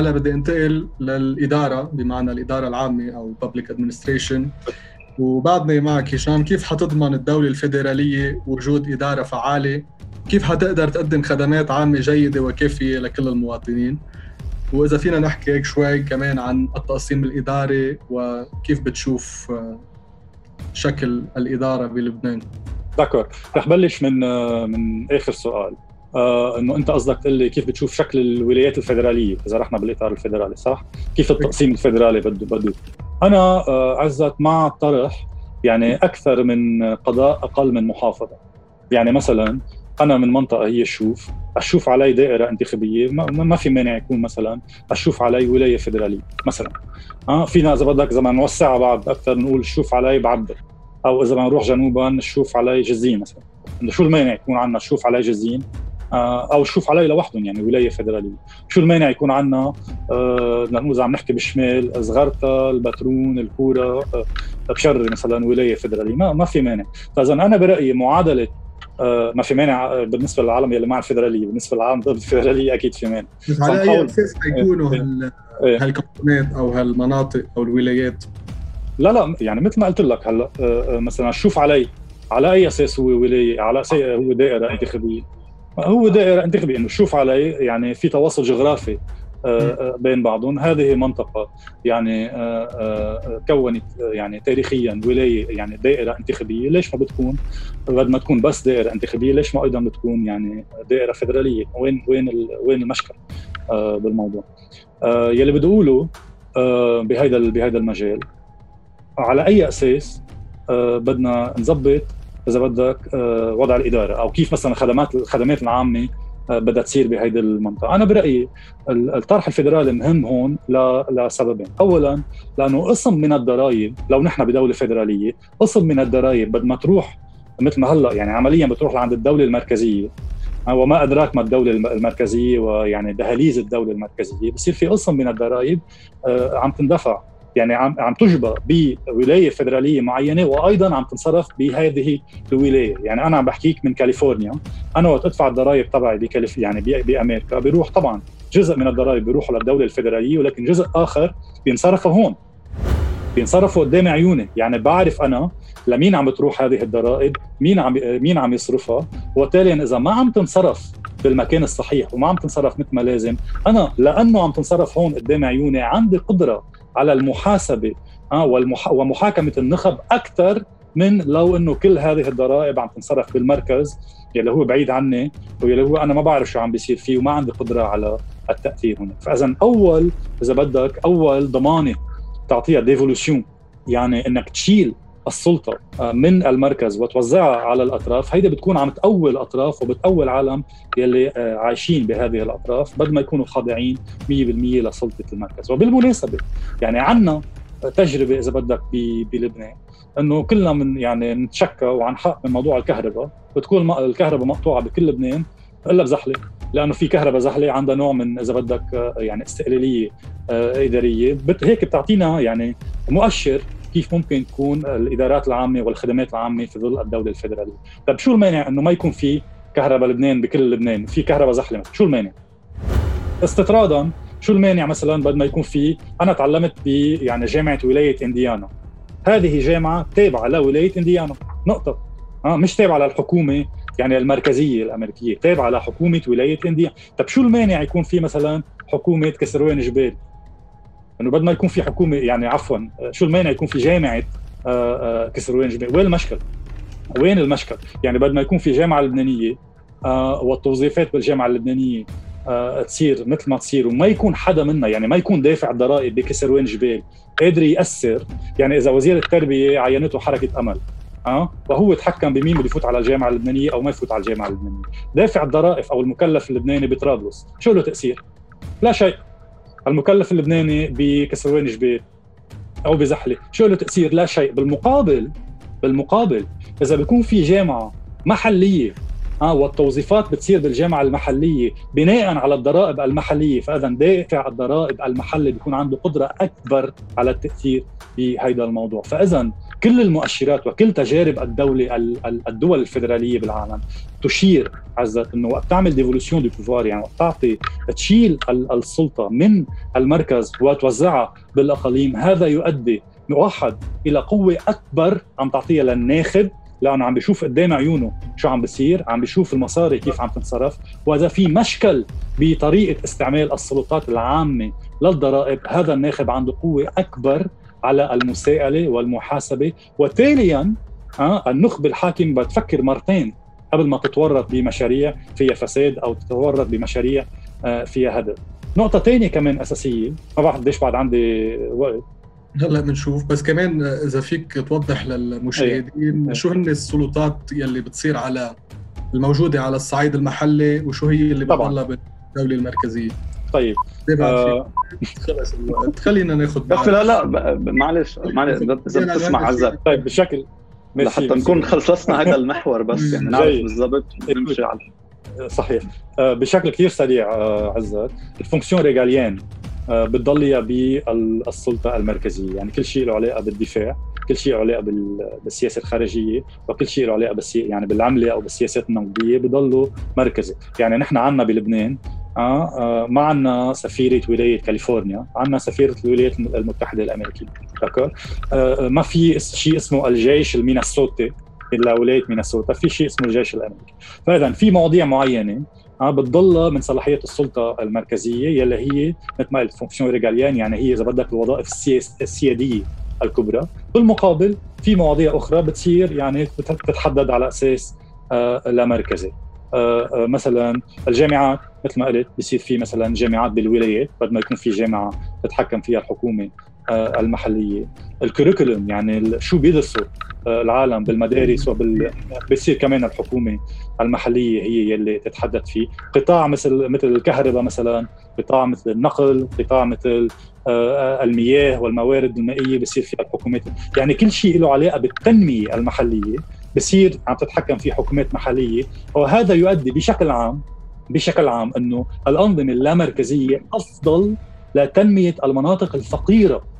هلا بدي انتقل للإدارة بمعنى الإدارة العامة أو بابليك ادمنستريشن وبعدني معك هشام كيف حتضمن الدولة الفيدرالية وجود إدارة فعالة؟ كيف حتقدر تقدم خدمات عامة جيدة وكافية لكل المواطنين؟ وإذا فينا نحكي هيك شوي كمان عن التقسيم الإداري وكيف بتشوف آه، شكل الإدارة بلبنان. دكور رح بلش من آه، من آخر سؤال. آه إنه أنت قصدك تقول لي كيف بتشوف شكل الولايات الفدراليه إذا رحنا بالإطار الفدرالي صح؟ كيف التقسيم الفدرالي بده بده؟ أنا آه عزت مع الطرح يعني أكثر من قضاء أقل من محافظة. يعني مثلا أنا من منطقة هي الشوف أشوف علي دائرة انتخابية ما في مانع يكون مثلا أشوف علي ولاية فدراليه مثلا. آه فينا إذا بدك إذا نوسعها بعد أكثر نقول شوف علي بعبر أو إذا بدنا نروح جنوبا نشوف علي جزين مثلا. شو المانع يكون عندنا شوف علي جزين أو شوف علي لوحدهم يعني ولاية فدرالية. شو المانع يكون عندنا آه إذا عم نحكي بالشمال صغرتا البترون الكورة آه بشري مثلا ولاية فدرالية. ما, ما في مانع. فإذا أنا برأيي معادلة آه ما في مانع آه، بالنسبة للعالم يلي مع الفدرالية بالنسبة للعالم ضد الفدرالية أكيد في مانع. بس على أي أساس حيكونوا هال إيه. هالكونتونات أو هالمناطق أو الولايات؟ لا لا يعني مثل ما قلت لك هلا آه، مثلا شوف علي على أي أساس هو ولاية؟ على أساس هو دائرة انتخابيه هو دائرة انتخابي انه شوف علي يعني في تواصل جغرافي آه، آه، بين بعضهم. هذه منطقة يعني آه، كونت يعني تاريخيا ولاية يعني دائرة انتخابية. ليش ما بتكون؟ بدل ما تكون بس دائرة انتخابية ليش ما أيضا بتكون يعني دائرة فدرالية؟ وين وين وين المشكل بالموضوع؟ يلي بدي أقوله بهيدا بهيدا المجال على أي أساس بدنا نظبط إذا بدك آه، وضع الإدارة أو كيف مثلا خدمات الخدمات العامة آه، بدها تصير بهيدي المنطقة، أنا برأيي الطرح الفدرالي مهم هون لسببين، اولا لأنه قسم من الضرائب لو نحن بدولة فدراليه، قسم من الضرائب بدل ما تروح مثل ما هلأ يعني عمليا بتروح لعند الدولة المركزية. آه، وما أدراك ما الدولة المركزية ويعني دهاليز الدولة المركزية. بصير في قسم من الضرائب عم تندفع. يعني عم عم تجبر بولاية فدرالية معينة وأيضا عم تنصرف بهذه الولاية، يعني أنا عم بحكيك من كاليفورنيا، أنا وقت ادفع الضرائب تبعي بكاليف يعني بأمريكا بيروح طبعا جزء من الضرائب بيروحوا للدولة الفدرالية ولكن جزء آخر بينصرفوا هون. بينصرفوا قدام عيوني. يعني بعرف أنا لمين عم بتروح هذه الضرائب مين عم مين عم يصرفها. وبالتالي إذا ما عم تنصرف بالمكان الصحيح وما عم تنصرف مثل ما لازم أنا لأنه عم تنصرف هون قدام عيوني عندي قدرة على المحاسبة. ومحاكمة النخب أكثر من لو إنه كل هذه الضرائب عم تنصرف بالمركز يلي هو بعيد عني ويلي هو أنا ما بعرف شو عم بيصير فيه وما عندي قدرة على التأثير هنا فاذا أول إذا بدك أول ضمانة تعطيها ديفولوشن يعني إنك تشيل السلطة آه، من المركز وتوزعها على الأطراف. هيدي بتكون عم تقوي الأطراف وبتقوي العالم يلي آه، عايشين بهذه الأطراف بدل ما يكونوا خاضعين 100% لسلطة المركز. وبالمناسبة يعني عندنا تجربة إذا بدك بلبنان إنه كلنا من يعني نتشكى وعن حق من موضوع الكهرباء. بتكون الكهرباء مقطوعة بكل لبنان إلا بزحلة. لأنه في كهرباء زحلة عندها نوع من إذا بدك آه، يعني استقلالية إدارية. هيك بتعطينا يعني مؤشر كيف ممكن تكون الإدارات العامة والخدمات العامة في ظل الدولة الفدراليه طيب شو المانع إنه ما يكون في كهرباء لبنان بكل لبنان؟ في كهرباء زحلة شو المانع؟ استطرادا شو المانع مثلا بدل ما يكون في أنا تعلمت ب يعني جامعة ولاية إنديانا. هذه جامعة تابعة لولاية إنديانا. نقطة. ها مش تابعة للحكومة يعني المركزية الأمريكية تابعة لحكومة ولاية إنديانا. طيب شو المانع يكون في مثلا حكومة كسروان جبال؟ إنه بدل ما يكون في حكومة يعني عفوا شو المانع يكون في جامعة آه، آه، كسروان جبال وين المشكل؟ وين المشكل؟ يعني بدل ما يكون في جامعة لبنانية آه، والتوظيفات بالجامعة اللبنانية تصير مثل ما تصير وما يكون حدا منا يعني ما يكون دافع الضرائب بكسروان جبال قادر يأثر يعني إذا وزير التربية عينته حركة أمل آه؟ وهو تحكم بمين بده يفوت على الجامعة اللبنانية أو ما يفوت على الجامعة اللبنانية. دافع الضرائب أو المكلف اللبناني بطرابلس شو له تأثير؟ لا شيء. المكلف اللبناني بكسروان جبال أو بزحلة. شو له تأثير؟ لا شيء. بالمقابل بالمقابل إذا بيكون في جامعة محلية آه والتوظيفات بتصير بالجامعة المحلية بناء على الضرائب المحلية فاذا دافع الضرائب المحلي بيكون عنده قدرة أكبر على التأثير بهذا الموضوع. فاذا كل المؤشرات وكل تجارب الدولة الدول الفدراليه بالعالم تشير عزت إنه وقت تعمل dévolution de pouvoir يعني وقت تعطي تشيل السلطة من المركز وتوزعها بالأقاليم هذا يؤدي واحد إلى قوة أكبر عم تعطيها للناخب لأنه عم بيشوف قدام عيونه شو عم بيصير عم بيشوف المصاري كيف عم تنصرف وإذا في مشكل بطريقة استعمال السلطات العامة للضرائب هذا الناخب عنده قوة أكبر على المساءلة والمحاسبة. وتاليا آه النخبة الحاكم بتفكر مرتين قبل ما تتورط بمشاريع فيها فساد أو تتورط بمشاريع آه فيها هدر. نقطة ثانية كمان أساسية. ما بعرف قديش بعد عندي وقت. هلأ بنشوف بس كمان إذا فيك توضح للمشاهدين أيه. شو هن السلطات يلي بتصير على الموجودة على الصعيد المحلي وشو هي اللي بتضلها بالدولة المركزية؟ طيب آه. خلص خلينا ناخذ لا لا معلش معلش اذا بتسمع عزة. طيب بشكل لحتى نكون خلصنا هذا المحور بس يعني نعرف بالضبط نمشي على. صحيح. آه، بشكل كثير سريع آه، عزت ال fonctions régaliennes بتضل بالسلطه المركزية. يعني كل شيء له علاقة بالدفاع. كل شيء له علاقة بالسياسة الخارجية وكل شيء له علاقة بالسي... يعني بالعملة أو بالسياسات النقدية بضلوا مركزي يعني نحن عندنا بلبنان آه, آه ما عندنا سفيرة ولاية كاليفورنيا عندنا سفيرة الولايات المتحدة الأمريكية آه, آه ما في شيء اسمه الجيش المينيسوتي إلا ولاية مينيسوتا في شيء اسمه الجيش الأمريكي. فاذا في مواضيع معينة آه بتضل من صلاحية السلطة المركزية يلي هي مثل ما قلت fonctions يعني هي إذا بدك الوظائف السيادية. الكبرى. بالمقابل في مواضيع أخرى بتصير يعني بتتحدد على أساس آه لا مركزي آه آه مثلا الجامعات مثل ما قلت بصير في مثلا جامعات بالولايات بدل ما يكون في جامعة تتحكم فيها الحكومة المحلية. الكوريكولوم يعني شو بيدرسوا آه، العالم بالمدارس وبال بتصير كمان الحكومة المحلية هي يلي تتحدث فيه. قطاع مثل مثل الكهرباء مثلا قطاع مثل النقل قطاع مثل آه، المياه والموارد المائية بصير فيها الحكومات. يعني كل شيء له علاقة بالتنمية المحلية بصير عم تتحكم فيه حكومات محلية. وهذا يؤدي بشكل عام بشكل عام إنه الأنظمة اللامركزية أفضل لتنمية المناطق الفقيرة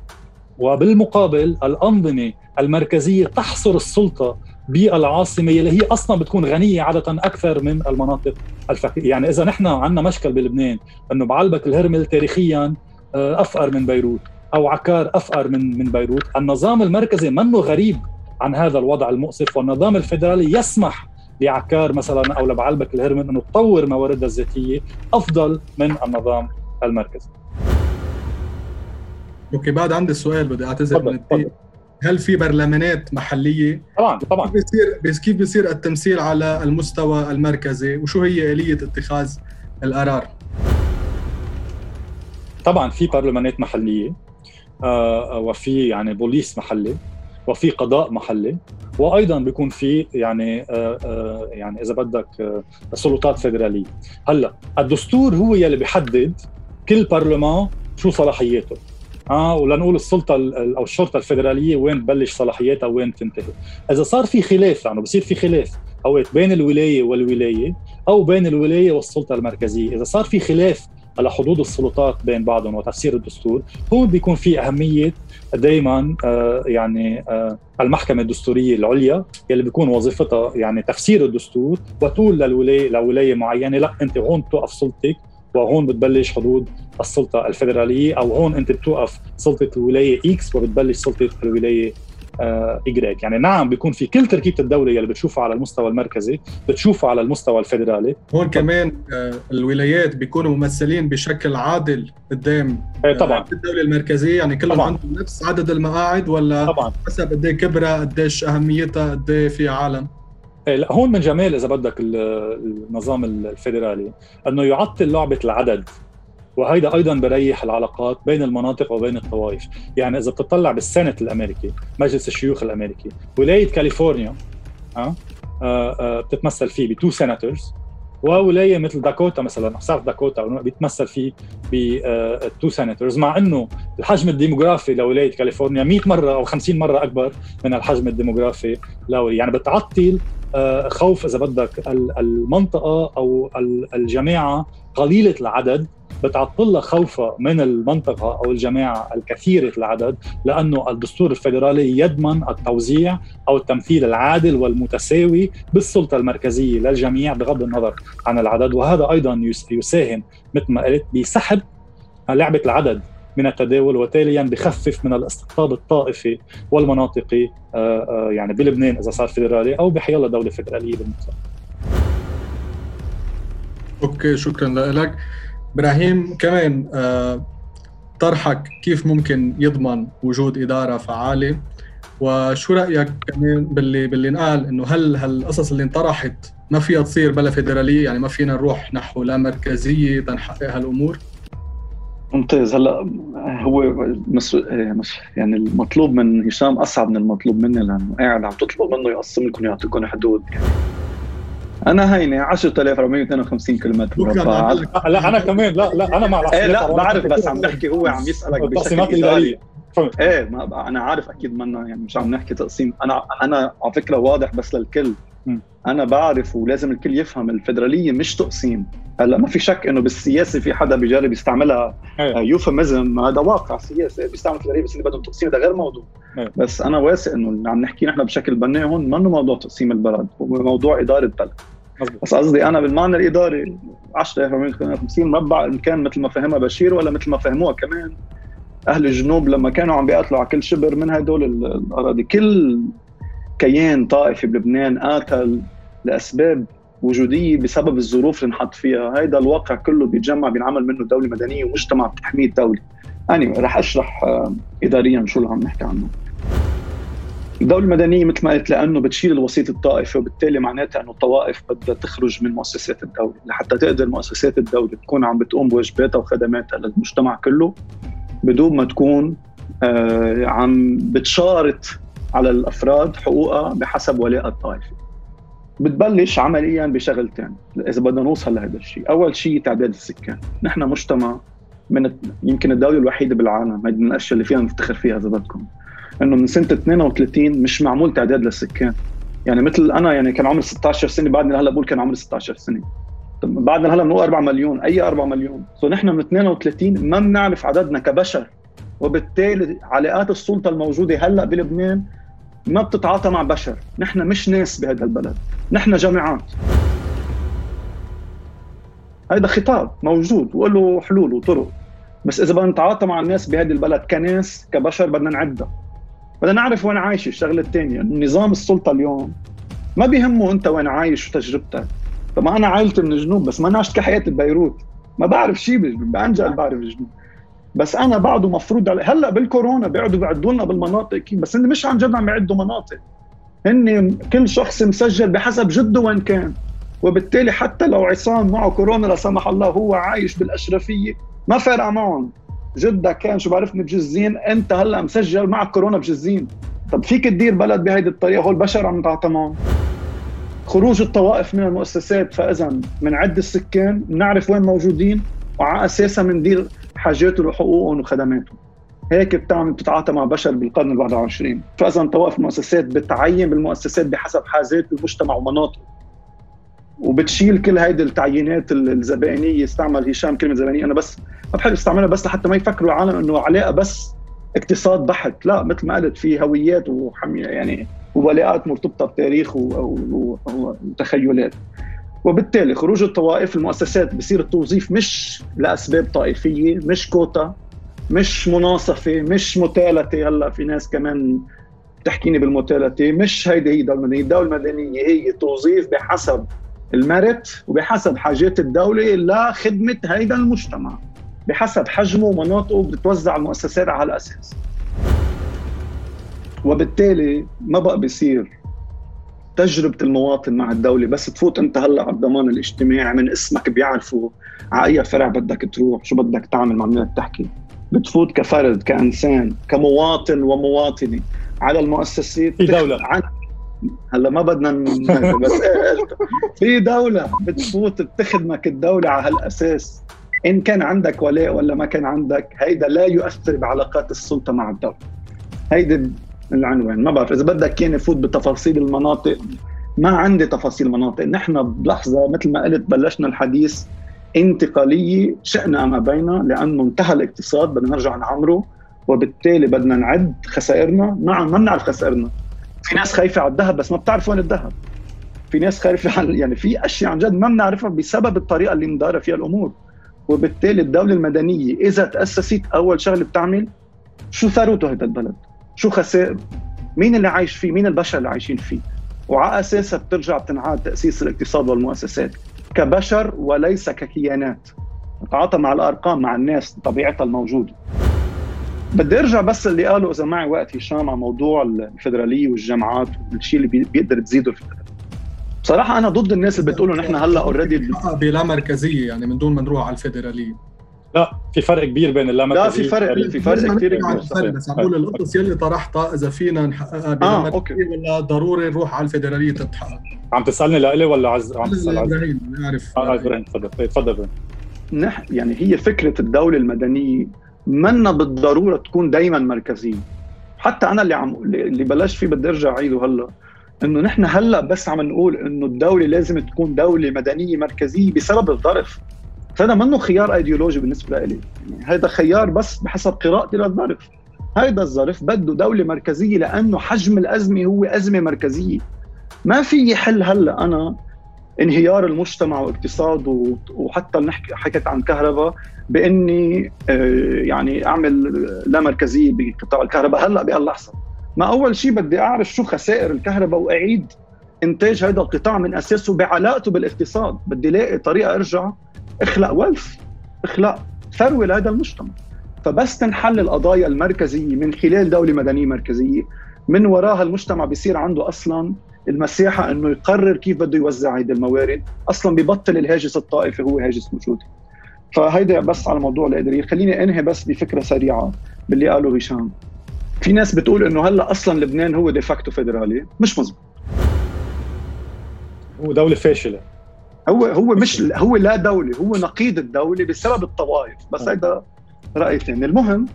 وبالمقابل الأنظمة المركزية تحصر السلطة بالعاصمة اللي هي أصلا بتكون غنية عادة أكثر من المناطق الفقيرة يعني إذا نحن عندنا مشكل بلبنان أنه بعلبك الهرمل تاريخيا آه، أفقر من بيروت أو عكار أفقر من من بيروت النظام المركزي منه غريب عن هذا الوضع المؤسف والنظام الفيدرالي يسمح لعكار مثلا أو لبعلبك الهرمل إنه تطور مواردها الذاتية أفضل من النظام المركزي. أوكي بعد عندي سؤال بدي أعتذر من التي هل في برلمانات محلية؟ طبعا طبعا. كيف بيصير بس كيف بيصير التمثيل على المستوى المركزي؟ وشو هي آلية اتخاذ القرار؟ طبعا في برلمانات محلية آه وفي يعني بوليس محلي وفي قضاء محلي وأيضا بيكون في يعني آه آه يعني إذا بدك سلطات فيدرالية. هلأ الدستور هو يلي بيحدد كل برلمان شو صلاحياته. آه ولنقول السلطة أو الشرطة الفدراليه وين تبلش صلاحياتها وين تنتهي. إذا صار في خلاف يعني بصير في خلاف اوقات بين الولاية والولاية أو بين الولاية والسلطة المركزية إذا صار في خلاف على حدود السلطات بين بعضهم وتفسير الدستور هون بيكون في أهمية دائما آه يعني آه المحكمة الدستورية العليا يلي بيكون وظيفتها يعني تفسير الدستور وتقول للولاية لولاية معينة لا أنت هون توقف سلطتك وهون بتبلش حدود السلطة الفدراليه أو هون أنت بتوقف سلطة الولاية إكس وبتبلش سلطة الولاية ايجريك يعني نعم بيكون في كل تركيبة الدولة اللي بتشوفها على المستوى المركزي بتشوفها على المستوى الفدرالي هون كمان آه، الولايات بيكونوا ممثلين بشكل عادل قدام إيه طبعا. الدولة المركزية. يعني كلهم عندهم نفس عدد المقاعد ولا طبعا. حسب قد إيه كبرها قديش أهميتها قد إيه في عالم. إيه، لا هون من جمال إذا بدك النظام الفيدرالي أنه يعطل لعبة العدد وهيدا أيضا بريح العلاقات بين المناطق وبين الطوائف، يعني إذا بتطلع بال Senate الأمريكي، مجلس الشيوخ الأمريكي، ولاية كاليفورنيا ها؟ آه آه بتتمثل فيه ب two senators وولاية مثل داكوتا مثلا South Dakota بيتمثل فيه ب two senators مع إنه الحجم الديموغرافي لولاية كاليفورنيا 100 مرة أو 50 مرة أكبر من الحجم الديموغرافي لولايه يعني بتعطل آه، خوف إذا بدك. المنطقة أو الجماعة قليلة العدد. بتعطل لها خوفها من المنطقة أو الجماعة الكثيرة العدد لأنه الدستور الفيدرالي يضمن التوزيع أو التمثيل العادل والمتساوي بالسلطة المركزية للجميع بغض النظر عن العدد. وهذا أيضا يساهم مثل ما قلت بسحب لعبة العدد. من التداول وتاليا بخفف من الاستقطاب الطائفي والمناطقي آه، آه، يعني بلبنان إذا صار فيدرالي أو بحيالله دولة فيدرالية بالمطلق. أوكي شكرا لك. إبراهيم كمان آه، طرحك كيف ممكن يضمن وجود إدارة فعالة وشو رأيك كمان باللي باللي انقال إنه هل هالقصص اللي انطرحت ما فيها تصير بلا فيدرالية يعني ما فينا نروح نحو لا مركزية تنحقق هالأمور؟ ممتاز. هلا هو مس... مس... يعني المطلوب من هشام أصعب من المطلوب مني لأنه قاعد عم تطلب منه يقسم لكم يعطيكم حدود. يعني أنا هيني 10452 كيلومتر مربع لا أنا كمان لا لا أنا مع إيه لا بعرف بس عم بحكي هو عم يسألك بشكل إداري. إيه ما أنا عارف أكيد منا يعني مش عم نحكي تقسيم. أنا أنا على فكرة واضح بس للكل. أنا بعرف ولازم الكل يفهم الفدراليه مش تقسيم. هلأ ما في شك إنه بالسياسة في حدا بيجرب يستعملها يوفيمزم هذا واقع سياسي بيستعمل الفدراليه بس اللي بدهم تقسيم هذا غير موضوع. بس أنا واثق إنه اللي عم نحكي نحن بشكل بناء هون منه موضوع تقسيم البلد هو موضوع إدارة بلد بس قصدي أنا بالمعنى الإداري 10 50 مربع إن كان مثل ما فهمها بشير ولا مثل ما فهموها كمان. أهل الجنوب لما كانوا عم بيقتلوا على كل شبر من هدول الأراضي كل كيان طائفي بلبنان قاتل. لأسباب وجودية بسبب الظروف اللي انحط فيها. هيدا الواقع كله بيتجمع بينعمل منه دولة مدنية ومجتمع بتحميه الدولة. اني anyway, رح أشرح آه، اداريا شو اللي عم نحكي عنه. الدولة المدنية مثل ما قلت لأنه بتشيل الوسيط الطائفي وبالتالي معناتها أنه الطوائف بدها تخرج من مؤسسات الدولة. لحتى تقدر مؤسسات الدولة تكون عم بتقوم بواجباتها وخدماتها للمجتمع كله بدون ما تكون آه عم بتشارط على الأفراد حقوقها بحسب ولاء الطائفي بتبلش عمليا بشغلتين إذا بدنا نوصل لهذا الشيء، أول شيء تعداد السكان، نحن مجتمع من يمكن الدولة الوحيدة بالعالم هذه من الأشياء اللي فينا نفتخر فيها إذا بدكم إنه من سنة 32 مش معمول تعداد للسكان. يعني مثل أنا يعني كان عمري 16 سنة بعدني هلا بقول كان عمري 16 سنة. طب بعدنا هلا بنقول 4 مليون أي 4 مليون؟ سو نحن من 32 ما بنعرف عددنا كبشر. وبالتالي علاقات السلطة الموجودة هلا بلبنان ما بتتعاطى مع بشر. نحن مش ناس بهذا البلد. نحن جماعات هذا خطاب موجود وله حلول وطرق. بس إذا بدنا نتعاطى مع الناس بهذه البلد كناس كبشر بدنا نعدها. بدنا نعرف وين عايش الشغلة الثانية نظام السلطة اليوم ما بيهمه أنت وين عايش وتجربتك. طب أنا عائلتي من الجنوب بس ما عشت كحياتي ببيروت. ما بعرف شيء بعنجل بعرف الجنوب. بس أنا بعده مفروض علي هلأ بالكورونا بيقعدوا بيعدوا لنا بالمناطق. بس هن مش عن جد عم يعدوا مناطق. هن كل شخص مسجل بحسب جده وين كان. وبالتالي حتى لو عصام معه كورونا لا سمح الله هو عايش بالأشرفية. ما فارقة معهم. جدة كان شو بعرفني بجزين أنت هلأ مسجل معك كورونا بجزين طب فيك تدير بلد بهيدي الطريقة؟ هول البشر عم نتعاطى معهم خروج الطوائف من المؤسسات فإذا بنعد السكان بنعرف وين موجودين وعلى أساسها بندير حاجاتهم وحقوقهم وخدماتهم. هيك بتعمل بتتعاطى مع بشر بالقرن ال 21 فإذا طوائف المؤسسات بتعين بالمؤسسات بحسب حاجات المجتمع ومناطقه وبتشيل كل هيدي التعيينات الزبائنية استعمل هشام كلمة زبائنية. أنا بس ما بحب استعملها بس لحتى ما يفكروا العالم إنه علاقة بس اقتصاد بحت. لا مثل ما قلت في هويات وحمية يعني وولاءات مرتبطة بتاريخ وتخيلات. وبالتالي خروج الطوائف المؤسسات بصير التوظيف مش لأسباب طائفية مش كوتا مش مناصفة مش متالتة. هلأ في ناس كمان بتحكيني بالمتالتة. مش هيدي هي الدولة المدنية. الدولة المدنية هي توظيف بحسب المرت وبحسب حاجات الدولة لخدمة هيدا المجتمع. بحسب حجمه ومناطقه بتتوزع المؤسسات على هالاساس وبالتالي ما بقى بيصير تجربة المواطن مع الدولة بس تفوت انت هلأ على الضمان الاجتماعي من اسمك بيعرفوا على أي فرع بدك تروح شو بدك تعمل مع مين تحكي بتفوت كفرد كإنسان كمواطن ومواطنة. على المؤسسات في دولة. عن هلأ ما بدنا بس في دولة بتفوت بتخدمك الدولة على هالأساس. إن كان عندك ولاء ولا ما كان عندك هيدا لا يؤثر بعلاقات السلطة مع الدولة. هيدا العنوان. ما بعرف إذا بدك كان يفوت بتفاصيل المناطق. ما عندي تفاصيل مناطق نحن بلحظة مثل ما قلت بلشنا الحديث انتقالية شئنا ما بينا لأنه انتهى الاقتصاد بدنا نرجع نعمره وبالتالي بدنا نعد خسائرنا. نعم ما بنعرف خسائرنا. في ناس خايفة على الذهب بس ما بتعرف وين الذهب. في ناس خايفة عن يعني في أشياء عن جد ما بنعرفها بسبب الطريقة اللي مدارة فيها الأمور. وبالتالي الدولة المدنية إذا تأسست أول شغلة بتعمل شو ثروته هذا البلد؟ شو خسائر مين اللي عايش فيه مين البشر اللي عايشين فيه وعلى اساسها بترجع بتنعاد تاسيس الاقتصاد والمؤسسات كبشر وليس ككيانات نتعاطى مع الارقام مع الناس طبيعتها الموجوده بدي ارجع بس اللي قاله اذا معي وقت هشام على موضوع الفدراليه والجامعات والشيء اللي بيقدر تزيده الفدراليه بصراحه أنا ضد الناس اللي بتقولوا نحن هلا اوريدي بلا مركزيه يعني من دون ما نروح على الفدراليه لا في فرق كبير بين اللامركزيه لا في فرق في فرق كثير كبير بس عم بقول القصص يلي طرحتها إذا فينا نحققها بلا آه، مركزيه ولا ضروري نروح على الفدراليه تتحقق؟ عم تسألني لإلي ولا عز عم تسأل إبراهيم نعرف. آه إبراهيم تفضل. إيه، تفضل نح يعني هي فكرة الدولة المدنية منا بالضرورة تكون دائما مركزية. حتى أنا اللي عم اللي بلشت فيه بدي أرجع أعيده هلأ. إنه نحن هلأ بس عم نقول إنه الدولة لازم تكون دولة مدنية مركزية بسبب الظرف. فهذا منه خيار ايديولوجي بالنسبة لي. يعني هذا خيار بس بحسب قراءتي للظرف. هذا الظرف بده دولة مركزية لأنه حجم الأزمة هو أزمة مركزية. ما في حل هلأ أنا انهيار المجتمع واقتصاده وحتى نحكي حكيت عن كهرباء بإني آه، يعني أعمل لا مركزية بقطاع الكهرباء هلأ بهاللحظه ما أول شيء بدي أعرف شو خسائر الكهرباء وأعيد إنتاج هذا القطاع من أساسه بعلاقته بالاقتصاد. بدي الاقي طريقة أرجع اخلق ولف اخلق ثروة لهذا المجتمع. فبس تنحل القضايا المركزية من خلال دولة مدنية مركزية من وراها المجتمع بيصير عنده أصلا المساحة إنه يقرر كيف بده يوزع هيدي الموارد. أصلا ببطل الهاجس الطائفي هو هاجس وجودي فهيدا بس على موضوع القدريه خليني أنهي بس بفكرة سريعة باللي قاله هشام. في ناس بتقول إنه هلأ أصلا لبنان هو ديفاكتو فيدرالي مش مزبوط هو دولة فاشلة. هو هو مش هو لا دوله هو نقيض الدولة بسبب الطوائف. بس هيدا راي ثاني المهم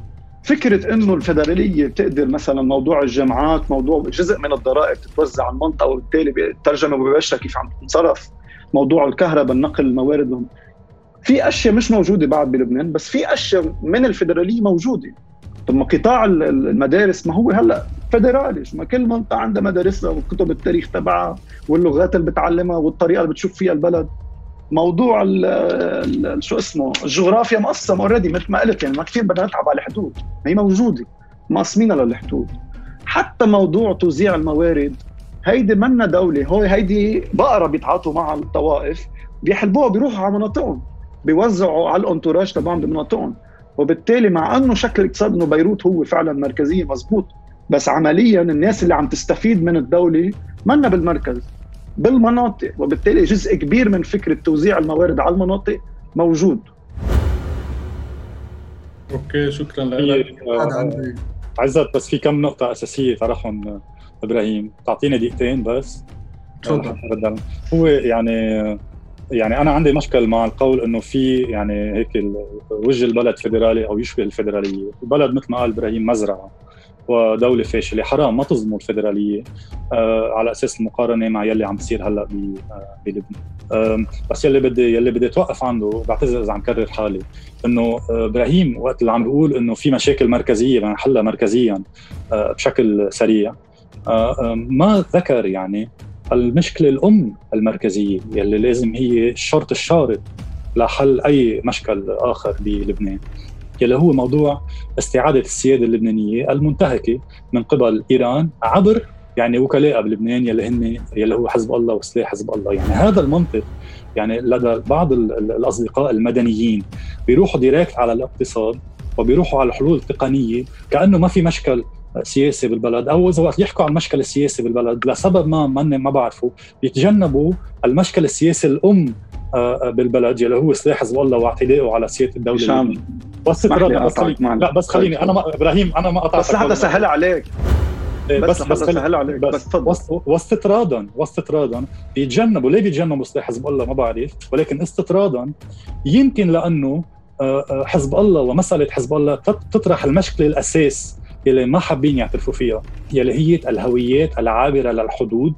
فكرة إنه الفدراليه بتقدر مثلا موضوع الجامعات موضوع جزء من الضرائب تتوزع على المنطقة وبالتالي الترجمه مباشرة كيف عم تنصرف موضوع الكهرباء النقل الموارد. في أشياء مش موجودة بعد بلبنان بس في أشياء من الفدراليه موجودة. ما قطاع المدارس ما هو هلأ فدرالي ما كل منطقه عندها مدارسها وكتب التاريخ تبعها واللغات اللي بتعلمها والطريقة اللي بتشوف فيها البلد. موضوع ال ال شو اسمه الجغرافيا مقسم already مثل ما قلت يعني ما كثير بدنا نتعب على الحدود. هي موجودة مقسمينها للحدود حتى موضوع توزيع الموارد هيدي منا دولة هو هيدي بقرة بيتعاطوا مع الطوائف بيحلبوها بيروحوا على مناطقهم بيوزعوا على ال entourage تبعهم بمناطقهم. وبالتالي مع أنه شكل الاقتصاد إنه بيروت هو فعلا مركزية مزبوط بس عمليا الناس اللي عم تستفيد من الدولة منا بالمركز بالمناطق. وبالتالي جزء كبير من فكرة توزيع الموارد على المناطق موجود. أوكي شكرا لك. عندي. عزت بس في كم نقطة أساسية طرحهم إبراهيم. تعطيني دقيقتين بس. تفضل. هو يعني يعني أنا عندي مشكل مع القول إنه في يعني هيك وجه البلد فيدرالي أو يشبه الفيدرالية، البلد مثل ما قال إبراهيم مزرعة ودولة فاشلة حرام ما تظلموا الفيدرالية آه على أساس المقارنة مع يلي عم بيصير هلأ آه، بلبنان. آه بس يلي بدي يلي بدي اتوقف عنده بعتذر إذا عم كرر حالي إنه آه، إبراهيم وقت اللي عم بيقول إنه في مشاكل مركزية بدنا نحلها مركزيا آه بشكل سريع آه ما ذكر يعني المشكلة الأم المركزية يلي لازم هي الشرط الشارط لحل أي مشكل آخر بلبنان يلي هو موضوع استعادة السيادة اللبنانية المنتهكة من قبل إيران عبر يعني وكلاء بلبنان يلي هن يلي هو حزب الله وسلاح حزب الله. يعني هذا المنطق يعني لدى بعض الأصدقاء المدنيين بيروحوا ديريكت على الاقتصاد وبيروحوا على الحلول التقنيه كأنه ما في مشكل سياسي بالبلد. أو إذا وقت يحكوا عن المشكل السياسي بالبلد لسبب ما ما ما بعرفه بيتجنبوا المشكل السياسي الأم آه، آه، بالبلد يلي هو سلاح حزب الله واعتدائه على سيادة الدولة بس بس خليني لا بس خليني أنا ما إبراهيم أنا ما قطعت بس لحتى سهل عليك. إيه، بس بس سهل عليك. بس, بس واستطرادا واستطرادا بيتجنبوا ليه بيتجنبوا سلاح حزب الله؟ ما بعرف. ولكن استطرادا يمكن لأنه آه، حزب الله ومسألة حزب الله تطرح المشكلة الأساس يلي ما حابين يعترفوا فيها يلي هي الهويات العابرة للحدود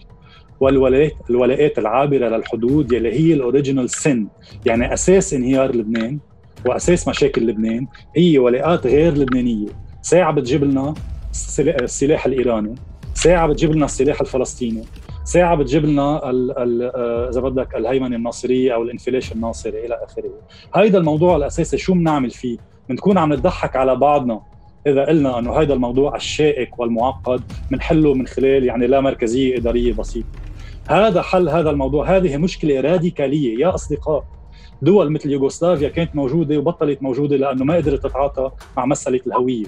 والولايات الولاءات العابرة للحدود يلي هي الأوريجينال سن. يعني أساس انهيار لبنان وأساس مشاكل لبنان هي ولاءات غير لبنانية. ساعة بتجيب لنا السلاح الإيراني ساعة بتجيب لنا السلاح الفلسطيني ساعة بتجيب لنا آه، إذا بدك الهيمنة الناصرية أو الانفلاش الناصري إلى آخره. هيدا الموضوع الاساسي شو بنعمل فيه؟ بنكون عم نضحك على بعضنا. إذا قلنا إنه هذا الموضوع الشائك والمعقد بنحله من خلال يعني لا مركزية إدارية بسيطة. هذا حل هذا الموضوع. هذه مشكلة راديكالية. يا أصدقاء دول مثل يوغوسلافيا كانت موجودة وبطلت موجودة لأنه ما قدرت تتعاطى مع مسألة الهوية.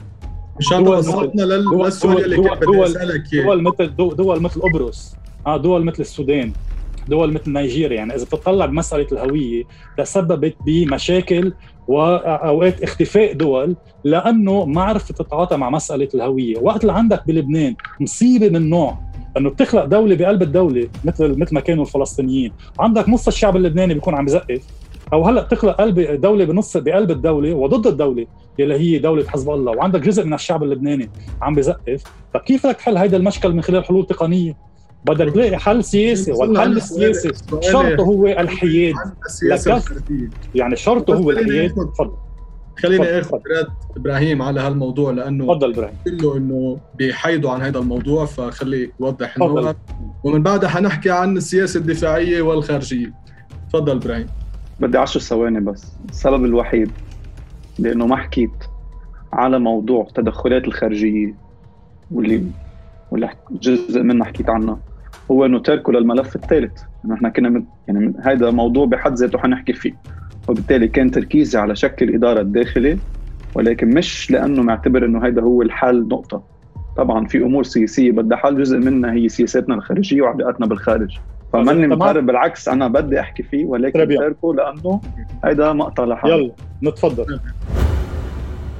مشان توصلنا للسؤال اللي كنت بدي أسألك دول مثل دول مثل قبرص آه دول مثل السودان. دول مثل نيجيريا. يعني إذا بتطلع بمسألة الهوية تسببت بمشاكل وأوقات اختفاء دول لأنه ما عرفت تتعاطى مع مسألة الهوية، وقت اللي عندك بلبنان مصيبة من نوع إنه بتخلق دولة بقلب الدولة مثل مثل ما كانوا الفلسطينيين، عندك نص الشعب اللبناني بيكون عم بزقف أو هلأ بتخلق قلب دولة بنص بقلب الدولة وضد الدولة يلي هي دولة حزب الله. وعندك جزء من الشعب اللبناني عم بزقف طيب كيف بدك تحل هيدا المشكل من خلال حلول تقنية؟ بدك تلاقي حل سياسي والحل السياسي شرطه هو الحياد. يعني شرطه هو الحياد. تفضل. خليني أخذ رد إبراهيم على هالموضوع لأنه تفضل إبراهيم. كله إنه بيحيدوا عن هذا الموضوع فخليه يوضح النقط ومن بعدها حنحكي عن السياسة الدفاعية والخارجية. تفضل إبراهيم. بدي 10 ثواني بس. السبب الوحيد لأنه ما حكيت على موضوع التدخلات الخارجية واللي واللي جزء منها حكيت عنها. هو إنه تركه للملف الثالث. إنه إحنا كنا يعني هذا موضوع بحد ذاته حنحكي فيه. وبالتالي كان تركيزي على شكل الاداره الداخلي ولكن مش لأنه معتبر إنه هذا هو الحل نقطة. طبعا في أمور سياسية بدها حل جزء منها هي سياساتنا الخارجية وعلاقاتنا بالخارج. فماني مقارب بالعكس أنا بدي أحكي فيه ولكن تركه لأنه هيدا مقطع لحاله. يلا نتفضل.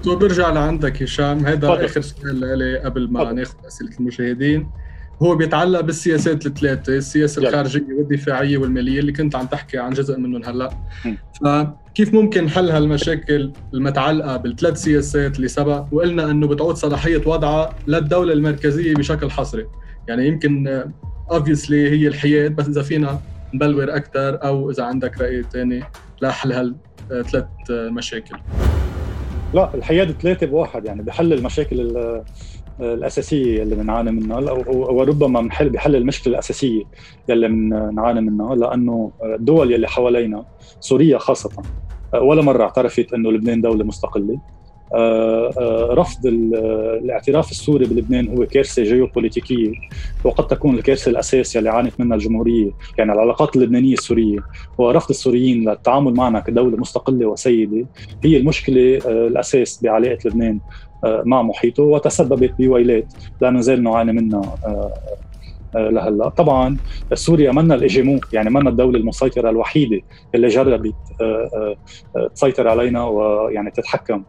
تو برجع لعندك هشام. هذا آخر سؤال لي قبل ما ناخذ أسئلة المشاهدين. هو بيتعلق بالسياسات الثلاثه السياسة يلا. الخارجية والدفاعية والمالية اللي كنت عم تحكي عن جزء منهم هلأ. فكيف ممكن حل هالمشاكل المتعلقة بالثلاث سياسات اللي سبق؟ وقلنا إنه بتعود صلاحية وضعها للدولة المركزية بشكل حصري. يعني يمكن اوبسلي هي الحياد بس إذا فينا نبلور أكثر أو إذا عندك رأي ثاني لحل هالثلاث مشاكل. لا الحياد ثلاثة بواحد يعني بحل المشاكل الأساسية اللي بنعاني منها. وربما بنحل بحل المشكلة الأساسية اللي بنعاني منها لأنه الدول يلي حوالينا سوريا خاصة ولا مرة اعترفت أنه لبنان دولة مستقلة. آه، آه، رفض الاعتراف السوري بلبنان هو كارثة جيوبوليتيكية وقد تكون الكارثة الاساسيه اللي عانت منها الجمهورية يعني العلاقات اللبنانية السورية ورفض السوريين للتعامل معنا كدولة مستقلة وسيدة. هي المشكلة آه، الأساس بعلاقة لبنان. مع محيطه وتسببت بويلات. لا نزال نعاني منها لهلا. طبعا سوريا منا الإجيمو يعني منا الدولة المسيطرة الوحيدة اللي جربت تسيطر علينا ويعني تتحكم.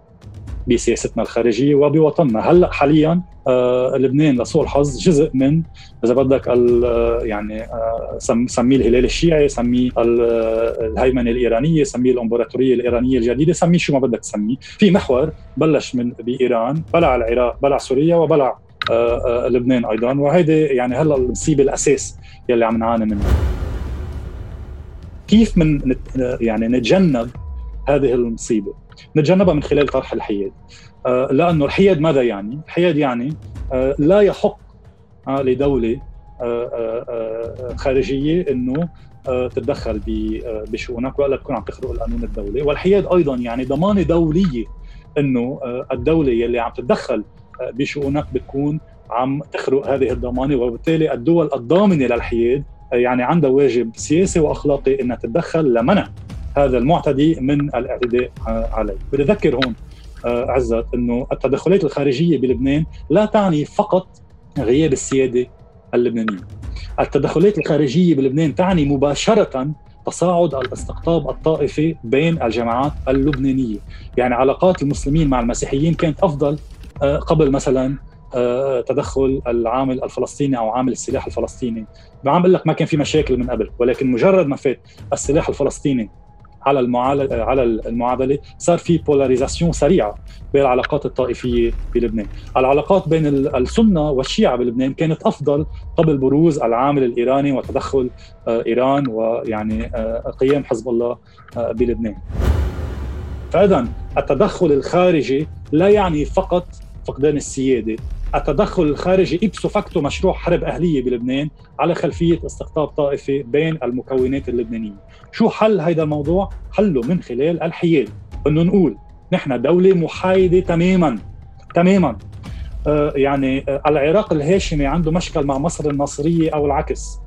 بسياستنا الخارجية وبوطننا. هلأ حاليا آه لبنان لسوء الحظ جزء من إذا بدك آه يعني آه سميه الهلال الشيعي سميه الهيمنة الإيرانية سميه الإمبراطورية الإيرانية الجديدة. سميه شو ما بدك تسميه. في محور بلش من بإيران بلع العراق بلع سوريا وبلع لبنان أيضا. وهيدي يعني هلأ المصيبة الأساس يلي عم نعاني منها. كيف من يعني نتجنب هذه المصيبة؟ نتجنبها من خلال طرح الحياد. آه، لأنه الحياد ماذا يعني؟ الحياد يعني آه، لا يحق آه، لدولة خارجية إنه تتدخل بشؤونك ولا تكون عم تخرق القانون الدولي. والحياد أيضا يعني ضمانة دولية إنه الدولة يلي عم تتدخل بشؤونك بتكون عم تخرق هذه الضمانة. وبالتالي الدول الضامنة للحياد يعني عندها واجب سياسي وأخلاقي إنها تتدخل لمنع. هذا المعتدي من الاعتداء عليه. بدي أذكر هون آه، عزت إنه التدخلات الخارجية بلبنان لا تعني فقط غياب السيادة اللبنانية. التدخلات الخارجية بلبنان تعني مباشرة تصاعد الاستقطاب الطائفي بين الجماعات اللبنانية. يعني علاقات المسلمين مع المسيحيين كانت أفضل آه، قبل مثلا آه، تدخل العامل الفلسطيني أو عامل السلاح الفلسطيني. ما عم بقول لك ما كان في مشاكل من قبل ولكن مجرد ما فات السلاح الفلسطيني على المعادله على المعادلة صار في بولاريزاسيون سريعة بين العلاقات الطائفية بلبنان، العلاقات بين السنة والشيعة بلبنان كانت أفضل قبل بروز العامل الإيراني وتدخل آه، إيران ويعني آه، قيام حزب الله آه، بلبنان. فاذا التدخل الخارجي لا يعني فقط فقدان السيادة التدخل الخارجي إبسو فاكتو مشروع حرب أهلية بلبنان على خلفية استقطاب طائفي بين المكونات اللبنانية. شو حل هذا الموضوع؟ حله من خلال الحياد أنه نقول نحن دولة محايدة تماما تماما. آه يعني آه العراق الهاشمي عنده مشكل مع مصر الناصرية أو العكس.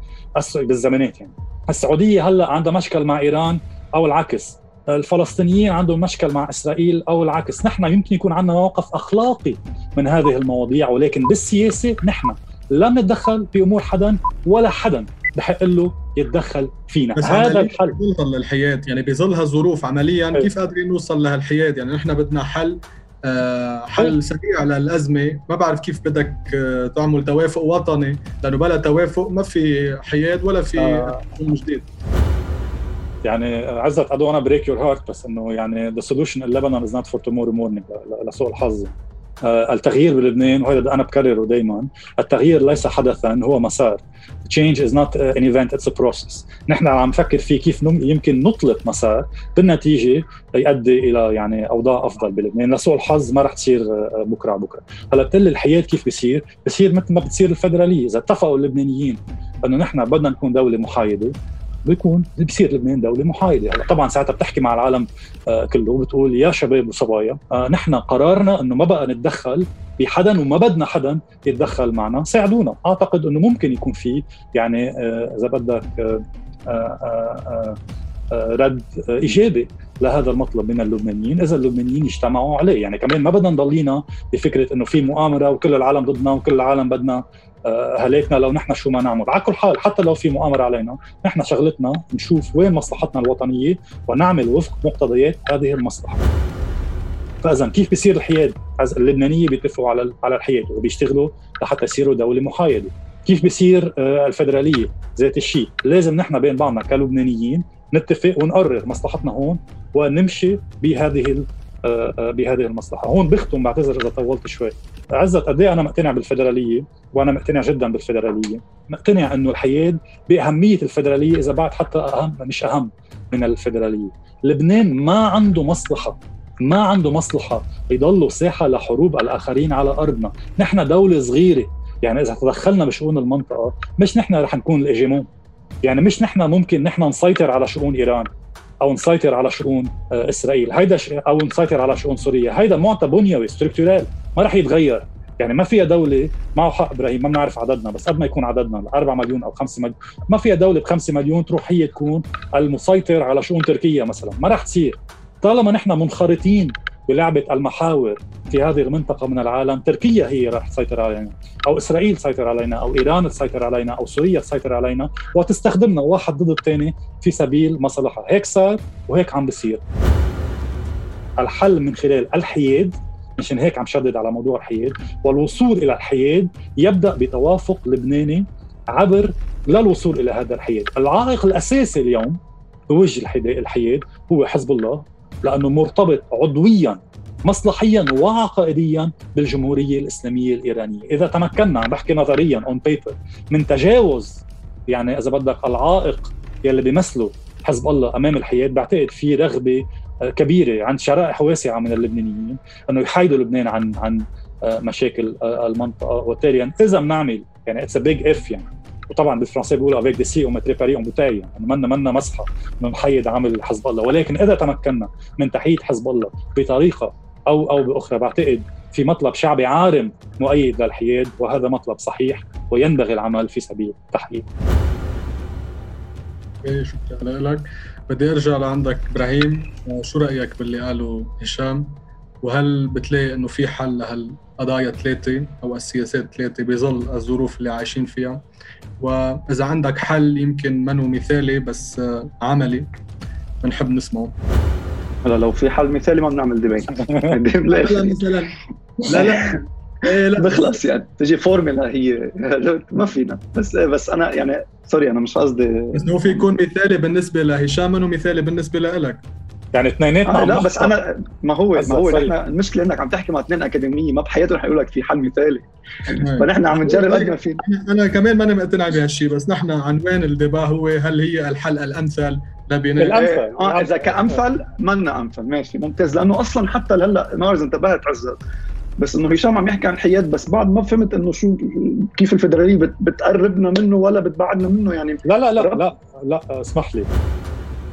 بالزمانات يعني. السعودية هلأ عندها مشكل مع إيران أو العكس. الفلسطينيين عندهم مشكل مع إسرائيل أو العكس، نحن يمكن يكون عندنا موقف أخلاقي من هذه المواضيع ولكن بالسياسة نحن لا نتدخل في أمور حدا ولا حدا بحق له يتدخل فينا. بس هذا الحل. بيظل الحياد يعني بظل هالظروف عمليا. كيف قادرين نوصل لهالحياد؟ يعني نحن بدنا حل آه حل سريع للأزمة. ما بعرف كيف بدك آه تعمل توافق وطني لأنه بلا توافق ما في حياد ولا في آه. جديد يعني عزت don't wanna break your heart بس إنه يعني the solution in Lebanon is not for tomorrow morning لسوء الحظ. آه التغيير بلبنان وهذا أنا بكرره دائما التغيير ليس حدثا هو مسار. Change is not an event it's a process. نحن عم نفكر في كيف يمكن نطلق مسار بالنتيجة يؤدي إلى يعني أوضاع أفضل بلبنان. لسوء الحظ ما رح تصير آه، بكرة بكرة. هلأ بتقول الحياة كيف بصير بصير مثل ما بتصير الفدراليه إذا اتفقوا اللبنانيين إنه نحن بدنا نكون دولة محايدة بيكون بصير لبنان دولة محايدة. هلا طبعا ساعتها بتحكي مع العالم آه، كله وبتقول يا شباب وصبايا آه، نحن قرارنا إنه ما بقى نتدخل بحدا وما بدنا حدا يتدخل معنا ساعدونا. أعتقد إنه ممكن يكون في يعني آه، إذا بدك رد إيجابي لهذا المطلب من اللبنانيين إذا اللبنانيين اجتمعوا عليه. يعني كمان ما بدنا نضلينا بفكرة إنه في مؤامرة وكل العالم ضدنا وكل العالم بدنا هلكنا لو نحن شو ما نعمل. على كل حال حتى لو في مؤامرة علينا نحن شغلتنا نشوف وين مصلحتنا الوطنية ونعمل وفق مقتضيات هذه المصلحة. فإذا كيف بيصير الحياد؟ اللبنانية بيتفقوا على على الحياد وبيشتغلوا لحتى يصيروا دولة محايدة. كيف بيصير آه، الفدرالية؟ ذات الشيء لازم نحن بين بعضنا كلبنانيين نتفق ونقرر مصلحتنا هون ونمشي بهذه بهذه المصلحة، هون بختم بعتذر إذا طولت شوي. عزت قد إيه أنا مقتنع بالفدراليه وأنا مقتنع جدا بالفدراليه، مقتنع إنه الحياد بأهمية الفدراليه إذا بعد حتى أهم مش أهم من الفدراليه. لبنان ما عنده مصلحة ما عنده مصلحة يضلوا ساحة لحروب الآخرين على أرضنا، نحن دولة صغيرة. يعني إذا تدخلنا بشؤون المنطقة مش نحن رح نكون الاجيمون يعني مش نحن ممكن نحن نسيطر على شؤون إيران. أو نسيطر على شؤون آه، إسرائيل. هيدا أو نسيطر على شؤون سوريا. هيدا معطى بنيوي ستركتورال ما رح يتغير. يعني ما فيها دولة معه حق إبراهيم. ما بنعرف عددنا بس قد ما يكون عددنا 4 مليون أو 5 مليون. ما فيها دولة ب 5 مليون تروح هي تكون المسيطر على شؤون تركيا مثلا. ما رح تصير. طالما نحن منخرطين بلعبة المحاور في هذه المنطقة من العالم تركيا هي راح تسيطر علينا أو إسرائيل تسيطر علينا أو إيران تسيطر علينا أو سوريا تسيطر علينا وتستخدمنا واحد ضد الثاني في سبيل مصلحه هيك صار وهيك عم بصير. الحل من خلال الحياد مشان هيك عم شدد على موضوع الحياد والوصول إلى الحياد يبدأ بتوافق لبناني عبر للوصول إلى هذا الحياد. العائق الأساسي اليوم بوجه الحياد هو حزب الله لأنه مرتبط عضويا مصلحيا وعقائديا بالجمهورية الإسلامية الإيرانية، إذا تمكنا عم بحكي نظريا on paper من تجاوز يعني إذا بدك العائق يلي بيمثله حزب الله أمام الحياة بعتقد في رغبة كبيرة عند شرائح واسعة من اللبنانيين إنه يحايدوا لبنان عن عن مشاكل المنطقة. وبالتالي إذا بنعمل يعني it's a big if يعني. وطبعا بالفرنسي بيقولوا avec des si on mettrait Paris en bouteille يعني منا منا مسحه نحيد عمل حزب الله. ولكن إذا تمكنا من تحييد حزب الله بطريقة أو أو بأخرى بعتقد في مطلب شعبي عارم مؤيد للحياد وهذا مطلب صحيح وينبغي العمل في سبيل تحقيقه. شكرا لك. بدي أرجع لعندك إبراهيم. شو رأيك باللي قاله هشام؟ وهل بتلاقي إنه في حل لهالقضايا ثلاثة أو السياسات ثلاثة بظل الظروف اللي عايشين فيها؟ وإذا عندك حل يمكن منه مثالي بس عملي بنحب نسمعه. هلا لو في حل مثالي ما بنعمل debate لا مثلا. لا لا. إيه بخلص يعني. تجي فورمولا هي. ما فينا. بس بس أنا يعني sorry أنا مش قصدي بس هو في يكون مثالي بالنسبة لهشام ومثالي بالنسبة لك يعني اثنيناتنا آه لا بس أنا ما هو ما هو نحن المشكلة إنك عم تحكي مع اثنين اكاديميه ما بحياتهم رح يقول لك في حل مثالي. فنحن عم نجرب قد ما فينا. أنا كمان ماني مقتنع بهالشيء بس نحن عنوان الدبا هو؟ هل هي الحل الأمثل لبناء؟ الأمثل. آه إذا كأمثل منا أمثل. ماشي ممتاز. لأنه أصلا حتى لهلأ ما اذا انتبهت عزت بس إنه هشام عم يحكي عن حياد بس بعد ما فهمت إنه شو كيف الفدرالية بتقربنا منه ولا بتبعدنا منه يعني لا لا لا لا لا اسمح لي.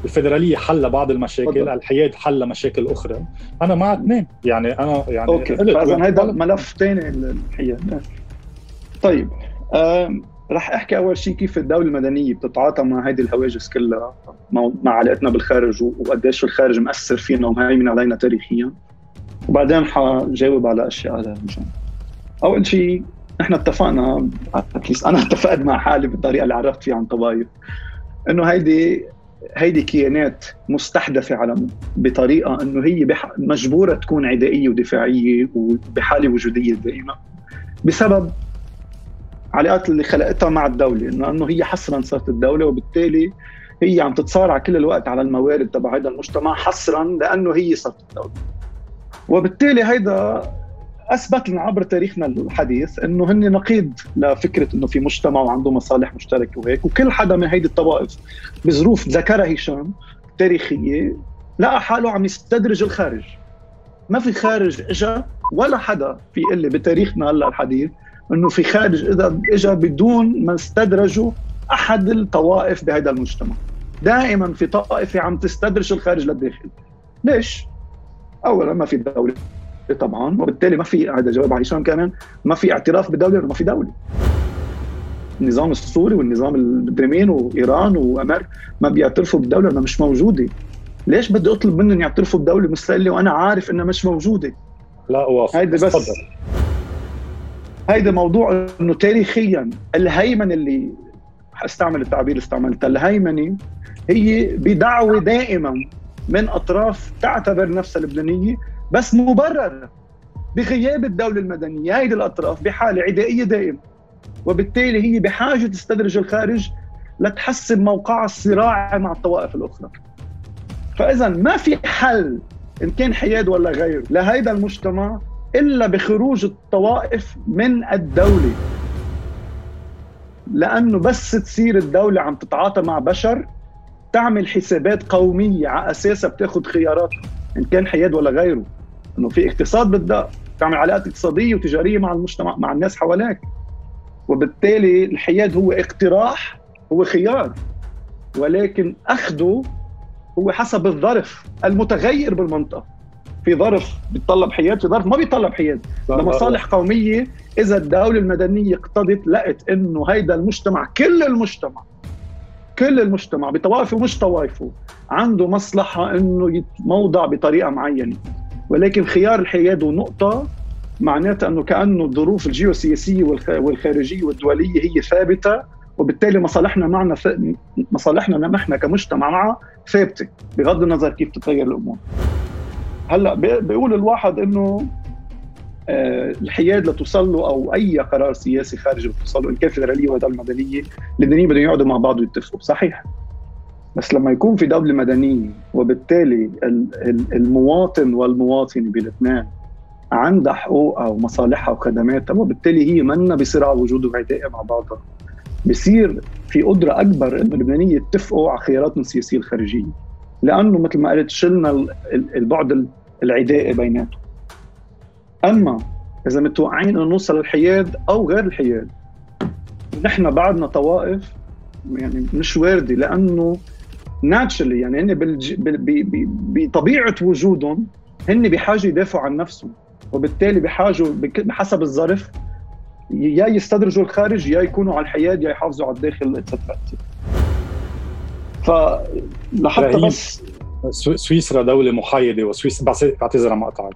الفدراليه حل بعض المشاكل. الحياد حل مشاكل أخرى. أنا مع اثنين. يعني أنا يعني أوكي. فاذا هذا ملف ثاني الحياد طيب رح أحكي أول شيء كيف الدولة المدنية بتتعاطى مع هذه الهواجس كلها مع علاقتنا بالخارج وقديش الخارج مأثر فينا ومهيمن علينا تاريخيا. وبعدين حجاوب على أشياء على أول شيء نحن اتفقنا اتليست أنا اتفقت مع حالي بالطريقة اللي عرفت فيها عن طبايف إنه هيدي هيدي كيانات مستحدثة على بطريقة إنه هي بح... مجبورة تكون عدائية ودفاعية وبحالة وجودية دائمة. بسبب علاقات اللي خلقتها مع الدولة انه إنه هي حصرا صارت الدولة وبالتالي هي عم تتصارع كل الوقت على الموارد تبع هذا المجتمع حصرا لأنه هي صارت الدولة. وبالتالي هيدا أثبت لنا عبر تاريخنا الحديث إنه هن نقيض لفكرة إنه في مجتمع وعنده مصالح مشتركة وهيك وكل حدا من هيدي الطوائف بظروف ذكرها هشام تاريخية لقى حاله عم يستدرج الخارج. ما في خارج اجى ولا حدا في اللي بتاريخنا هلا الحديث إنه في خارج إذا اجى بدون ما استدرجوا أحد الطوائف بهذا المجتمع. دائما في طائفة عم تستدرج الخارج للداخل. ليش؟ اولا ما في دولة. طبعا وبالتالي ما في هذا جواب على هشام كمان ما في اعتراف بالدولة ما في دولة. النظام السوري والنظام الدريمين وإيران وامريكا ما بيعترفوا بالدولة لانها مش موجودة. ليش بدي أطلب منهم يعترفوا بدولة مستقلة وأنا عارف إنها مش موجودة؟ لا وافق هيدا بس. هيدا موضوع إنه تاريخيا الهيمنة اللي استعمل التعبير اللي استعملته الهيمنة هي بدعوة دائما من أطراف تعتبر نفسها لبنانية بس مبرره بغياب الدولة المدنية. هيدي الأطراف بحالة عدائية دائمة وبالتالي هي بحاجة تستدرج الخارج لتحسن موقعها الصراعي مع الطوائف الأخرى. فإذا ما في حل إن كان حياد ولا غيره لهيدا المجتمع إلا بخروج الطوائف من الدولة. لأنه بس تصير الدولة عم تتعاطى مع بشر تعمل حسابات قومية على أساسها بتاخذ خيارات إن كان حياد ولا غيره. إنه في اقتصاد بدها تعمل علاقات اقتصادية وتجارية مع المجتمع مع الناس حواليك. وبالتالي الحياد هو اقتراح هو خيار. ولكن أخذه هو حسب الظرف المتغير بالمنطقة. في ظرف بيتطلب حياد في ظرف ما بيتطلب حياد. لمصالح قومية إذا الدولة المدنية اقتضت لقت إنه هيدا المجتمع كل المجتمع كل المجتمع بطوائفه ومش طوائفه عنده مصلحة إنه يتموضع بطريقة معينة. ولكن خيار الحياد ونقطة معناتها أنه كأنه الظروف الجيوسياسية والخارجية والدولية هي ثابتة وبالتالي مصالحنا معنا ف... مصالحنا نحن كمجتمع معها ثابتة بغض النظر كيف تتغير الأمور. هلأ بيقول الواحد إنه آه، الحياد لتوصل له أو أي قرار سياسي خارجي بتوصل له ان كان فدراليه ولا مدنيه اللبنانيين بدهم يقعدوا مع بعض ويتفقوا صحيح. بس لما يكون في دولة مدنية وبالتالي المواطن والمواطنة بالاثنين عندها حقوقها ومصالحها وخدماتها وبالتالي هي منا بصراع وجود وعداء مع بعضها. بصير في قدرة أكبر إنه اللبنانية يتفقوا على خياراتهم السياسية الخارجية. لأنه مثل ما قلت شلنا البعد العدائي بيناتهم. أما إذا متوقعين إنه نوصل للحياد أو غير الحياد نحن بعدنا طوائف يعني مش واردة لأنه ناتشرلي يعني هن. بطبيعة وجودهم هن بحاجة يدافعوا عن نفسهم وبالتالي بحاجة بحسب الظرف يا يستدرجوا الخارج يا يكونوا على الحياد يا يحافظوا على الداخل اتسترا فلحتى بس سويسرا دولة محايدة وسويسرا بعتذر عن مقطعك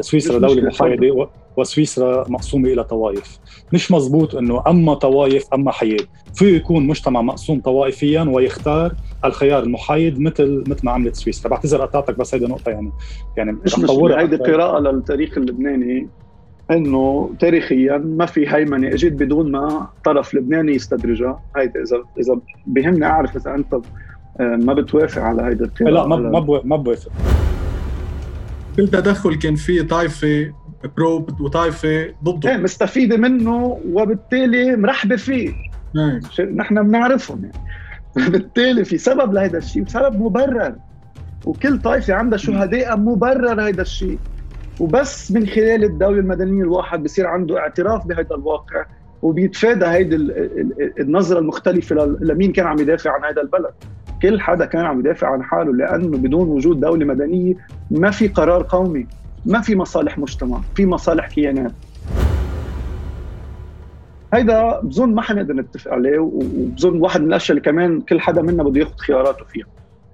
سويسرا دولة محايدة وسويسرا مقسومة إلى طوائف. مش مزبوط أنه أما طوائف أما حياد. فيه يكون مجتمع مقسوم طوائفيا ويختار الخيار المحايد مثل مثل ما عملت سويسرا. بعتذر قطعتك بس هيدا نقطة يعني يعني مش مش هيدي قراءة للتاريخ اللبناني إنه تاريخيا ما في هيمنة اجت بدون ما طرف لبناني يستدرجها. هيدا اذا إذا بهمني أعرف إذا أنت ما بتوافق على هيدا القراءه لا ما ما بوافق كل تدخل كان فيه طائفة برو وطائفة ضده. إيه مستفيدة منه وبالتالي مرحبة فيه. نعم. نحن بنعرفهم يعني. بالتالي في سبب لهذا الشيء وسبب مبرر. وكل طائفة عندها شهداء مبرر هذا الشيء. وبس من خلال الدولة المدنية الواحد بصير عنده اعتراف بهذا الواقع وبيتفادى هيدي النظرة المختلفة لمين كان عم يدافع عن هذا البلد. كل حدا كان عم يدافع عن حاله لأنه بدون وجود دولة مدنية ما في قرار قومي ما في مصالح مجتمع في مصالح كيانات. هيدا بظن ما حنقدر نتفق عليه وبظن واحد من الأشياء اللي كمان كل حدا منا بده ياخذ خياراته فيها.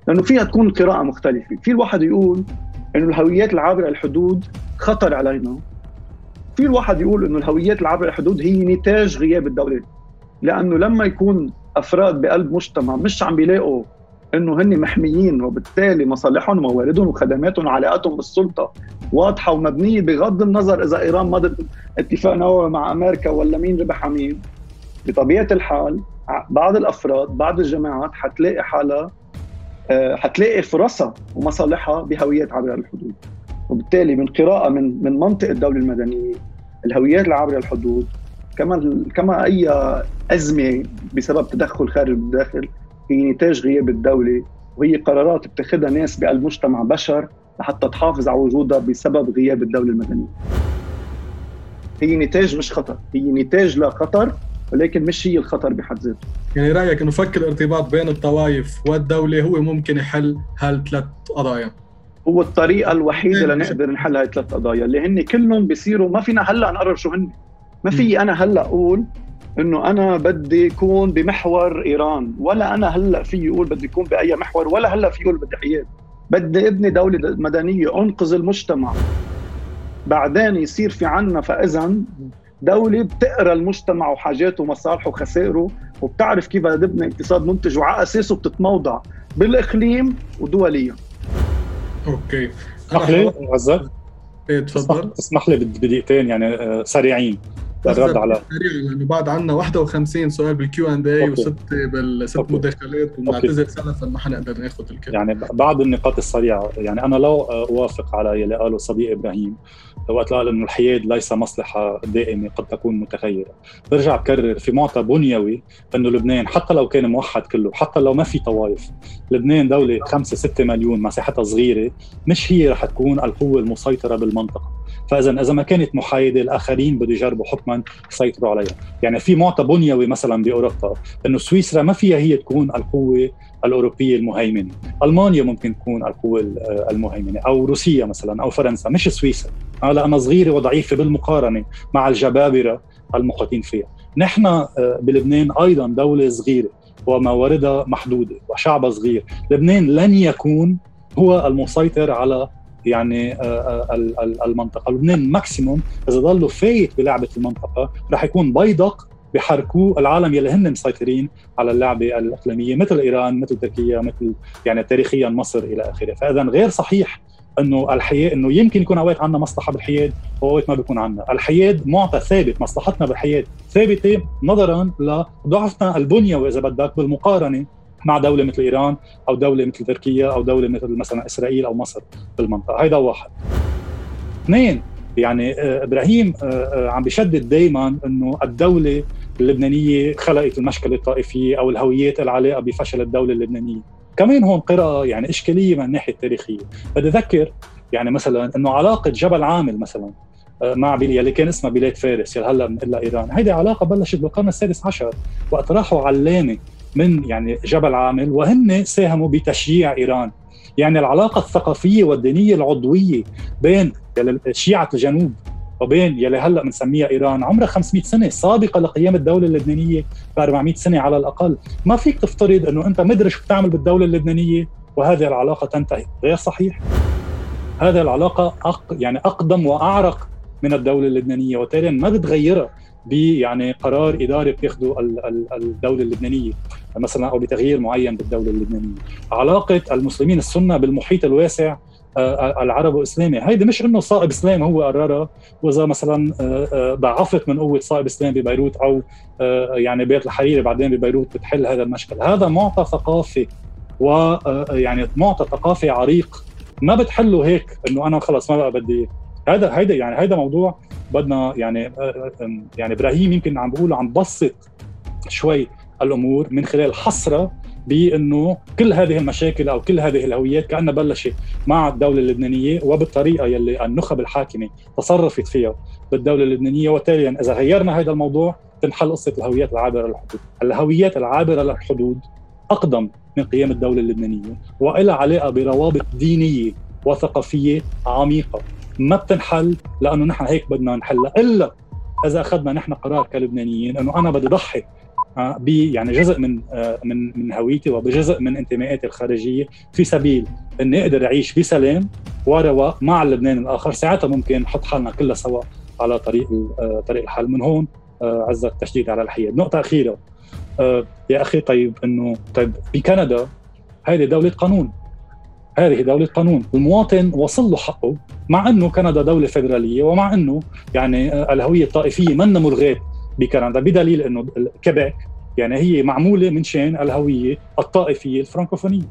لأنه فيها تكون قراءة مختلفة. في الواحد يقول إنه الهويات العابرة الحدود خطر علينا. في الواحد يقول إنه الهويات العابرة الحدود هي نتاج غياب الدولة. لأنه لما يكون أفراد بقلب مجتمع مش عم بيلاقوا إنه هن محميين وبالتالي مصالحهم ومواردهم وخدماتهم وعلاقاتهم بالسلطة واضحة ومبنية بغض النظر إذا إيران مضت اتفاق نووي مع أمريكا ولا مين ربح مين. بطبيعة الحال بعض الأفراد بعض الجماعات حتلاقي حالها آه، حتلاقي فرصها ومصالحها بهويات عبر الحدود. وبالتالي من قراءة من من منطق الدولة المدنية الهويات العابره الحدود كما كما أي أزمة بسبب تدخل خارج الداخل هي نتاج غياب الدولة وهي قرارات بتاخذها ناس بقلب مجتمع بشر لحتى تحافظ على وجودها بسبب غياب الدولة المدنية. هي نتاج مش خطر، هي نتاج لا خطر ولكن مش هي الخطر بحد ذاته. يعني رأيك إنه فك الارتباط بين الطوائف والدولة هو ممكن يحل هالثلاث قضايا. هو الطريقة الوحيدة لنقدر نحل هاي الثلاث قضايا اللي هن كلهم بيصيروا ما فينا هلأ نقرر شو هن. ما في أنا هلأ أقول إنه أنا بدي اكون بمحور إيران ولا أنا هلأ في أقول بدي اكون بأي محور ولا هلأ في أقول بدي حياد بدي ابني دولة مدنية أنقذ المجتمع. بعدين يصير في عنا فاذا دولة بتقرأ المجتمع وحاجاته ومصالحه وخسائره وبتعرف كيف بدها تبني اقتصاد منتج وعلى اساسه بتتموضع بالإقليم ودوليا. Okay. اسمح لي إيه تفضل. اسمح لي بدقيقتين يعني آه، سريعين. الرد على سريع لأنه بعد عندنا 51 سؤال بال Q and A وست بالست مداخلات وبنعتذر سلفا ما حنقدر ناخذ الكلام. يعني بعض النقاط السريعة. يعني أنا لا أوافق على يلي قاله صديق إبراهيم وقت قال إنه الحياد ليس مصلحة دائمة قد تكون متغيرة. برجع بكرر في معطى بنيوي إنه لبنان حتى لو كان موحد كله حتى لو ما في طوائف لبنان دولة 5 6 مليون مساحتها صغيرة مش هي رح تكون القوة المسيطرة بالمنطقة. فاذا إذا ما كانت محايدة الآخرين بده يجربوا حكما يسيطروا عليها. يعني في معطى بنيوي مثلا بأوروبا إنه سويسرا ما فيها هي تكون القوة الأوروبية المهيمنة. ألمانيا ممكن تكون القوة المهيمنة أو روسيا مثلا أو فرنسا مش سويسرا. لانها صغيرة وضعيفة بالمقارنة مع الجبابرة المقاتين فيها. نحن آه، بلبنان أيضا دولة صغيرة ومواردها محدودة وشعبها صغير. لبنان لن يكون هو المسيطر على يعني آه، آه، المنطقة. لبنان ماكسيموم إذا ضلوا فايت بلعبة المنطقة رح يكون بيدق بحركوا العالم يلي هن مسيطرين على اللعبة الإقليمية مثل إيران مثل تركيا مثل يعني تاريخيا مصر إلى آخره. فاذا غير صحيح إنه الحياد إنه يمكن يكون أوقات عندنا مصلحة بالحياد وأوقات ما بيكون عندنا، الحياد معطى ثابت مصلحتنا بالحياد ثابتة نظرا لضعفنا البنية وإذا بدك بالمقارنة مع دولة مثل إيران أو دولة مثل تركيا أو دولة مثل مثلا إسرائيل أو مصر بالمنطقة. هيدا واحد. اثنين يعني آه، إبراهيم آه، آه، عم بيشدد دائما إنه الدولة اللبنانية خلقت المشكلة الطائفية أو الهويات العلاقة بفشل الدولة اللبنانية. كمان هون قراءة يعني إشكالية من الناحية التاريخية. بدي أذكر يعني مثلا إنه علاقة جبل عامل مثلا مع يلي كان اسمها بلاد فارس يلي هلأ بنقول إيران. هيدي علاقة بلشت بالقرن السادس عشر وقت راحوا علامة من يعني جبل عامل وهن ساهموا بتشييع إيران. يعني العلاقة الثقافية والدينية العضوية بين شيعه الجنوب وبين يلي هلأ بنسميها إيران عمرها 500 سنة سابقة لقيام الدولة اللبنانية ب 400 سنة على الأقل، ما فيك تفترض إنه أنت مدري شو بتعمل بالدولة اللبنانية وهذه العلاقة تنتهي، غير صحيح. هذه العلاقة أق يعني أقدم وأعرق من الدولة اللبنانية وبالتالي ما بتغيرها ب يعني قرار اداري بتاخده الدولة اللبنانية. مثلا أو بتغيير معين بالدولة اللبنانية. علاقة المسلمين السنة بالمحيط الواسع العرب والاسلامي هيدي مش إنه صائب إسلام هو قررها. وإذا مثلا ضعفت من قوة صائب إسلام ببيروت أو يعني بيت الحريري بعدين ببيروت بتحل هذا المشكل. هذا معطى ثقافي ويعني معطى ثقافي عريق. ما بتحله هيك إنه أنا خلص ما بقى بدي. هذا هيدا يعني هيدا موضوع بدنا يعني يعني إبراهيم يمكن عم بقول عم بسط شوي. الأمور من خلال حصرة بأنه كل هذه المشاكل أو كل هذه الهويات كأنها بلشت مع الدولة اللبنانية وبالطريقة يلي النخب الحاكمة تصرفت فيها بالدولة اللبنانية. وتاليا إذا غيرنا هذا الموضوع تنحل قصة الهويات العابرة للحدود، الهويات العابرة للحدود أقدم من قيام الدولة اللبنانية والها علاقة بروابط دينية وثقافية عميقة. ما بتنحل لأنه نحن هيك بدنا نحلها. إلا إذا أخذنا نحن قرار كلبنانيين إنه أنا بدي ضحي ب يعني جزء من آه، من من هويتي وبجزء من انتماءاتي الخارجية في سبيل إني أقدر أعيش بسلام ورواء مع اللبنان الآخر. ساعتها ممكن نحط حالنا كلها سوا على طريق آه، طريق الحل. من هون عز التشديد على الحياد نقطة أخيرة. يا أخي طيب إنه طيب بكندا هذه دولة قانون. هذه دولة قانون. المواطن وصل له حقه مع أنه كندا دولة فيدرالية ومع أنه يعني الهوية الطائفية من ملغاة بكندا بدليل أنه كيبيك يعني هي معمولة من شان الهوية الطائفية الفرنكوفونية.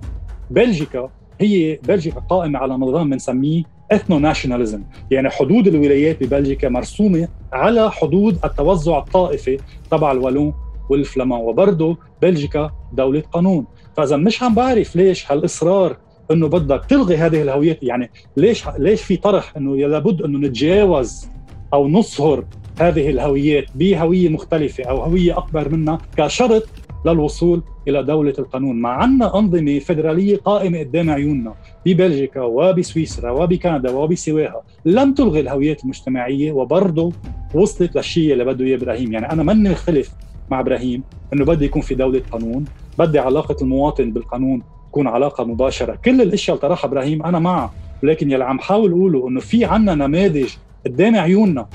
بلجيكا هي بلجيكا قائمة على نظام بنسميه اثنو ناشوناليزم يعني حدود الولايات ببلجيكا مرسومة على حدود التوزع الطائفي تبع الوالون والفلامان وبرضه بلجيكا دولة قانون. فإذا مش عم بعرف ليش هالإصرار إنه بدك تلغي هذه الهويات يعني ليش ليش في طرح إنه لابد إنه نتجاوز أو نصهر هذه الهويات بهوية مختلفة أو هوية أكبر منها كشرط للوصول إلى دولة القانون، مع عندنا أنظمة فدرالية قائمة قدام عيوننا ببلجيكا وبسويسرا وبكندا وبسواها، لم تلغي الهويات المجتمعية وبرضه وصلت للشيء اللي بده إياه إبراهيم، يعني أنا ماني مختلف مع إبراهيم إنه بدي يكون في دولة قانون، بدي علاقة المواطن بالقانون تكون علاقة مباشرة. كل الأشياء اللي طرحها إبراهيم أنا معها ولكن يلي عم حاول أقوله إنه في عنا نماذج قدام عيوننا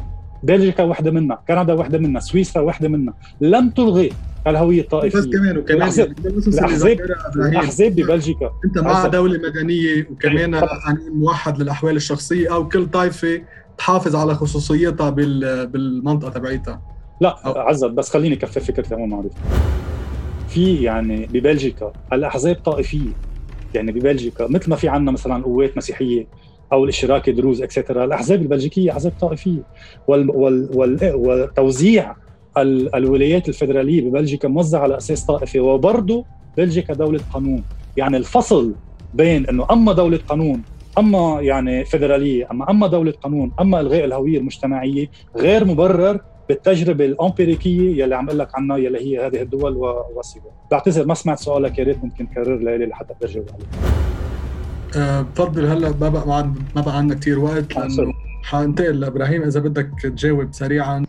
بلجيكا وحدة منها كندا وحدة منها سويسرا وحدة منها. لم تلغي الهوية الطائفية. بس كمان وكمان الاحزاب الاحزاب, الأحزاب ببلجيكا. أنت مع دولة مدنية وكمان قانون موحد للأحوال الشخصية أو كل طائفة تحافظ على خصوصيتها بالمنطقة تبعيتها. لا عزت بس خليني كفي فكرتي مو معروف في يعني ببلجيكا الأحزاب طائفية. يعني ببلجيكا مثل ما في عندنا مثلا قوات مسيحية أو الاشتراكي دروز اكسترا الأحزاب البلجيكية أحزاب طائفية. وال وال وال وتوزيع الولايات الفدراليه ببلجيكا موزعة على أساس طائفي. وبرضه بلجيكا دوله قانون. يعني الفصل بين إنه أما دولة قانون أما يعني فدراليه أما أما دولة قانون أما الغاء الهوية المجتمعية غير مبرر بالتجربة الأمبيريكية يلي عم أقول لك عنها يلي هي هذه الدول وسيبها بعتذر ما سمعت سؤالك يا ريت ممكن تكرر لي لحتى اجاوب عليه. بفضل هلا ما بقى ما بقى عندنا كثير وقت. لأنه حانتقل لابراهيم إذا بدك تجاوب سريعا.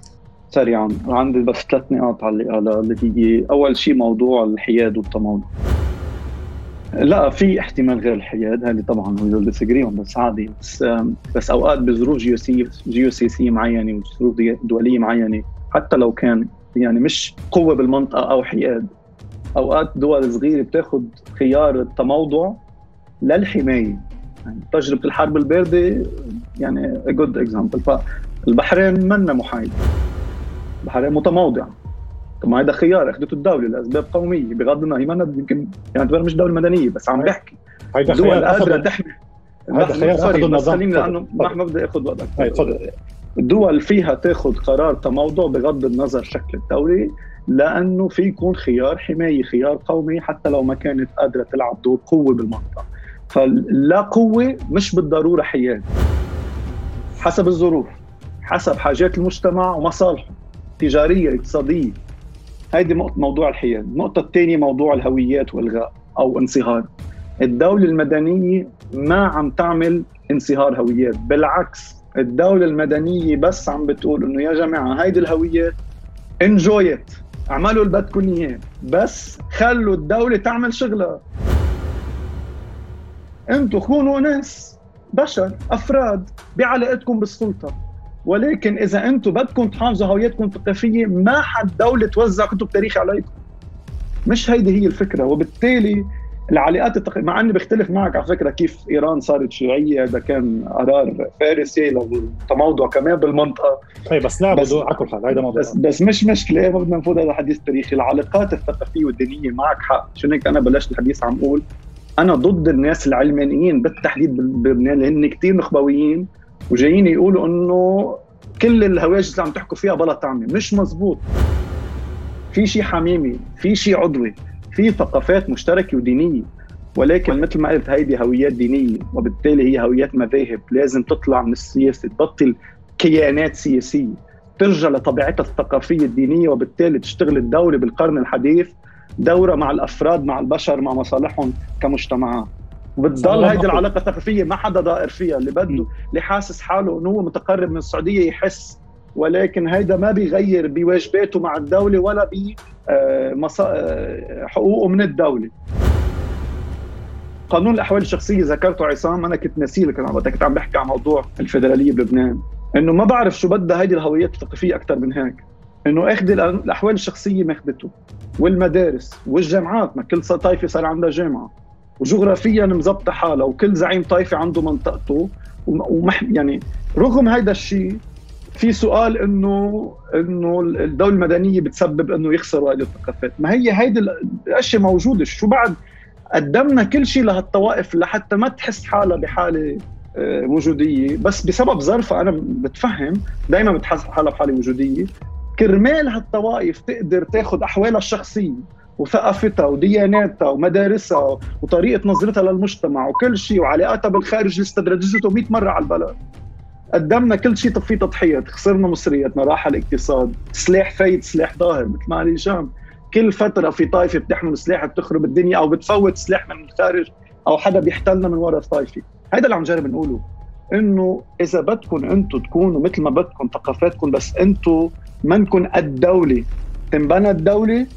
سريعا. عندي بس ثلاث نقاط على اللي هي أول شيء موضوع الحياد والتموضع لا في احتمال غير الحياد. هذه طبعا هو ديسجريهم بس عادي. بس بس أوقات بظروف جيوسياسية معينة وظروف دولية معينة حتى لو كان يعني مش قوة بالمنطقة أو حياد. أوقات دول صغيرة بتاخذ خيار التموضع للحماية. يعني تجربة الحرب الباردة يعني good example فالبحرين منا محايد. البحرين متموضع. طب ما هذا خيار أخذته الدولة لأسباب قومية. بغض النظر هي ما يمكن يعني مش دولة مدنية بس عم بحكي. هيدا خيار قادرة تحمي هذا خيار أخذ النظام. خليني لأنه ما بدي أخذ وقتك تفضل. الدول فيها تاخذ قرار تموضع بغض النظر شكل الدولة لأنه في يكون خيار حماية خيار قومي حتى لو ما كانت قادرة تلعب دور قوة بالمنطقة. فلا قوة مش بالضرورة حياد حسب الظروف حسب حاجات المجتمع ومصالحه تجارية اقتصادية. هيدي موضوع الحياد النقطة الثانية موضوع الهويات والغاء أو انصهار. الدولة المدنية ما عم تعمل انصهار هويات. بالعكس الدولة المدنية بس عم بتقول إنه يا جماعة هيدي الهويات انجويت اعملوا اللي بدكم إياه. بس خلوا الدولة تعمل شغلها. أنتم كونوا ناس بشر أفراد بعلاقتكم بالسلطة. ولكن إذا أنتم بدكم تحافظوا هويتكم الثقافية ما حد دولة توزع كتب تاريخ عليكم. مش هيدي هي الفكرة. وبالتالي العلاقات التق... مع إني بختلف معك على فكرة كيف إيران صارت شيوعية هذا كان قرار فارسي للتموضع كمان بالمنطقة. اي بس لعبوا بس على كل حال هيدا موضوع. بس, بس مش مشكلة. ما بدنا نفوت هذا حديث تاريخي. العلاقات الثقافية والدينية معك حق. عشان هيك؟ أنا بلشت الحديث عم أقول. أنا ضد الناس العلمانيين بالتحديد بلبنان اللي هن كثير نخبويين وجايين يقولوا إنه كل الهواجس اللي عم تحكوا فيها بلا طعمه مش مزبوط. في شيء حميمي في شيء عضوي في ثقافات مشتركة ودينية. ولكن مثل ما قلت هيدي هويات دينية وبالتالي هي هويات مذاهب. لازم تطلع من السياسة تبطل كيانات سياسية ترجع لطبيعتها الثقافية الدينية وبالتالي تشتغل الدولة بالقرن الحديث دورة مع الأفراد مع البشر مع مصالحهم كمجتمعات وبتضل هيدي العلاقة الثقافيه ما حدا ضائر فيها. اللي بده اللي حاسس حاله إنه هو متقرب من السعودية يحس ولكن هيدا ما بيغير بواجباته مع الدولة ولا بحقوقه آه، من الدولة. قانون الأحوال الشخصية ذكرته عصام أنا كنت ناسيه لك أنا كنت عم بحكي عن موضوع الفدراليه بلبنان. إنه ما بعرف شو بدها هيدي الهويات الثقافيه أكثر من هيك. إنه إخذ الأحوال الشخصية ماخذته والمدارس والجامعات ما كل طائفه صار عندها جامعة. وجغرافيا مزبطة حالها وكل زعيم طائفه عنده منطقته. ومح يعني رغم هذا الشيء في سؤال انه إنه الدولة المدنية بتسبب إنه يخسروا هذه الثقافات، ما هي هيدي الأشياء موجودة، شو بعد؟ قدمنا كل شيء لهالطوائف لحتى ما تحس حالها بحالة آه، وجودية، بس بسبب ظرفها أنا بتفهم دائما بتحس حالها بحالة وجودية، كرمال هالطوائف تقدر تاخذ أحوالها الشخصية وثقافتها ودياناتها ومدارسها وطريقة نظرتها للمجتمع وكل شيء وعلاقاتها بالخارج اللي استدرجته 100 مرة على البلد. قدمنا كل شيء في تضحيات خسرنا مصرياتنا راح الاقتصاد سلاح فايد سلاح ظاهر مثل ما قال هشام كل فترة في طائفة بتحمل سلاح بتخرب الدنيا أو بتفوت سلاح من الخارج أو حدا بيحتلنا من وراء الطائفة. هذا اللي عم نجرب نقوله. إنه إذا بدكم أنتم تكونوا مثل ما بدكم ثقافاتكم بس أنتم منكم قد دوله تنبنى الدولة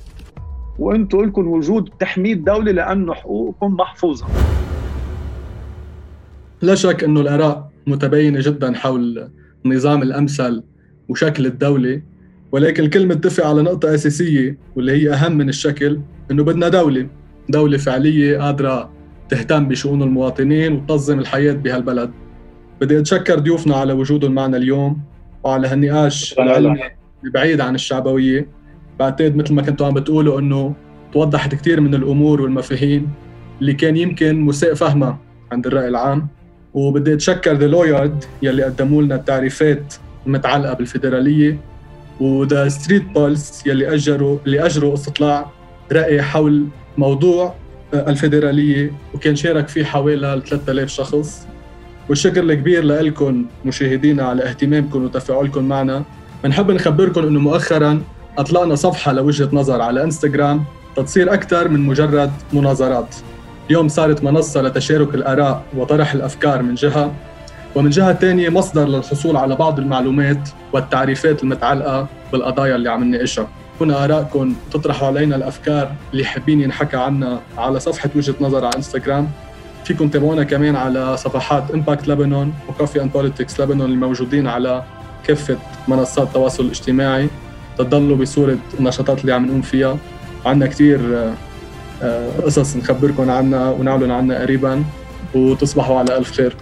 وأنتم لكم وجود تحميه الدولة لأنه حقوقكم محفوظة. لا شك إنه الآراء متباينة جدا حول النظام الأمثل وشكل الدولة ولكن الكل متفق على نقطة أساسية واللي هي أهم من الشكل إنه بدنا دولة. دولة فعلية قادرة تهتم بشؤون المواطنين وتنظم الحياة بهالبلد. بدي أتشكر ضيوفنا على وجودهم معنا اليوم وعلى هالنقاش العلمي بعيد عن الشعبوية. بعتقد مثل ما كنتوا عم بتقولوا إنه توضحت كثير من الأمور والمفاهيم اللي كان يمكن مساء فهمها عند الرأي العام. وبدي أتشكر The Lawyard يلي قدموا لنا التعريفات المتعلقة بالفيدرالية و The Street Pulse يلي اجروا اللي أجروا استطلاع رأي حول موضوع آه، الفيدرالية وكان شارك فيه حوالي 3000 شخص. والشكر الكبير لكم مشاهدينا على اهتمامكم وتفاعلكم معنا. بنحب نخبركم إنه مؤخرا اطلقنا صفحة لوجهة نظر على إنستغرام تتصير أكثر من مجرد مناظرات. اليوم صارت منصة لتشارك الآراء وطرح الأفكار من جهة ومن جهة ثانية مصدر للحصول على بعض المعلومات والتعريفات المتعلقة بالقضايا اللي عم نناقشها. هنا آرائكم تطرحوا علينا الأفكار اللي حابين ينحكى عنها على صفحة وجهة نظر على إنستغرام. فيكم تابعونا كمان على صفحات Impact لبنان و Coffee and Politics لبنان الموجودين على كافة منصات التواصل الاجتماعي تضلوا بصورة النشاطات اللي عم نقوم فيها. عندنا كثير آه، قصص نخبركم عنها ونعلن عنها قريبا. وتصبحوا على ألف خير.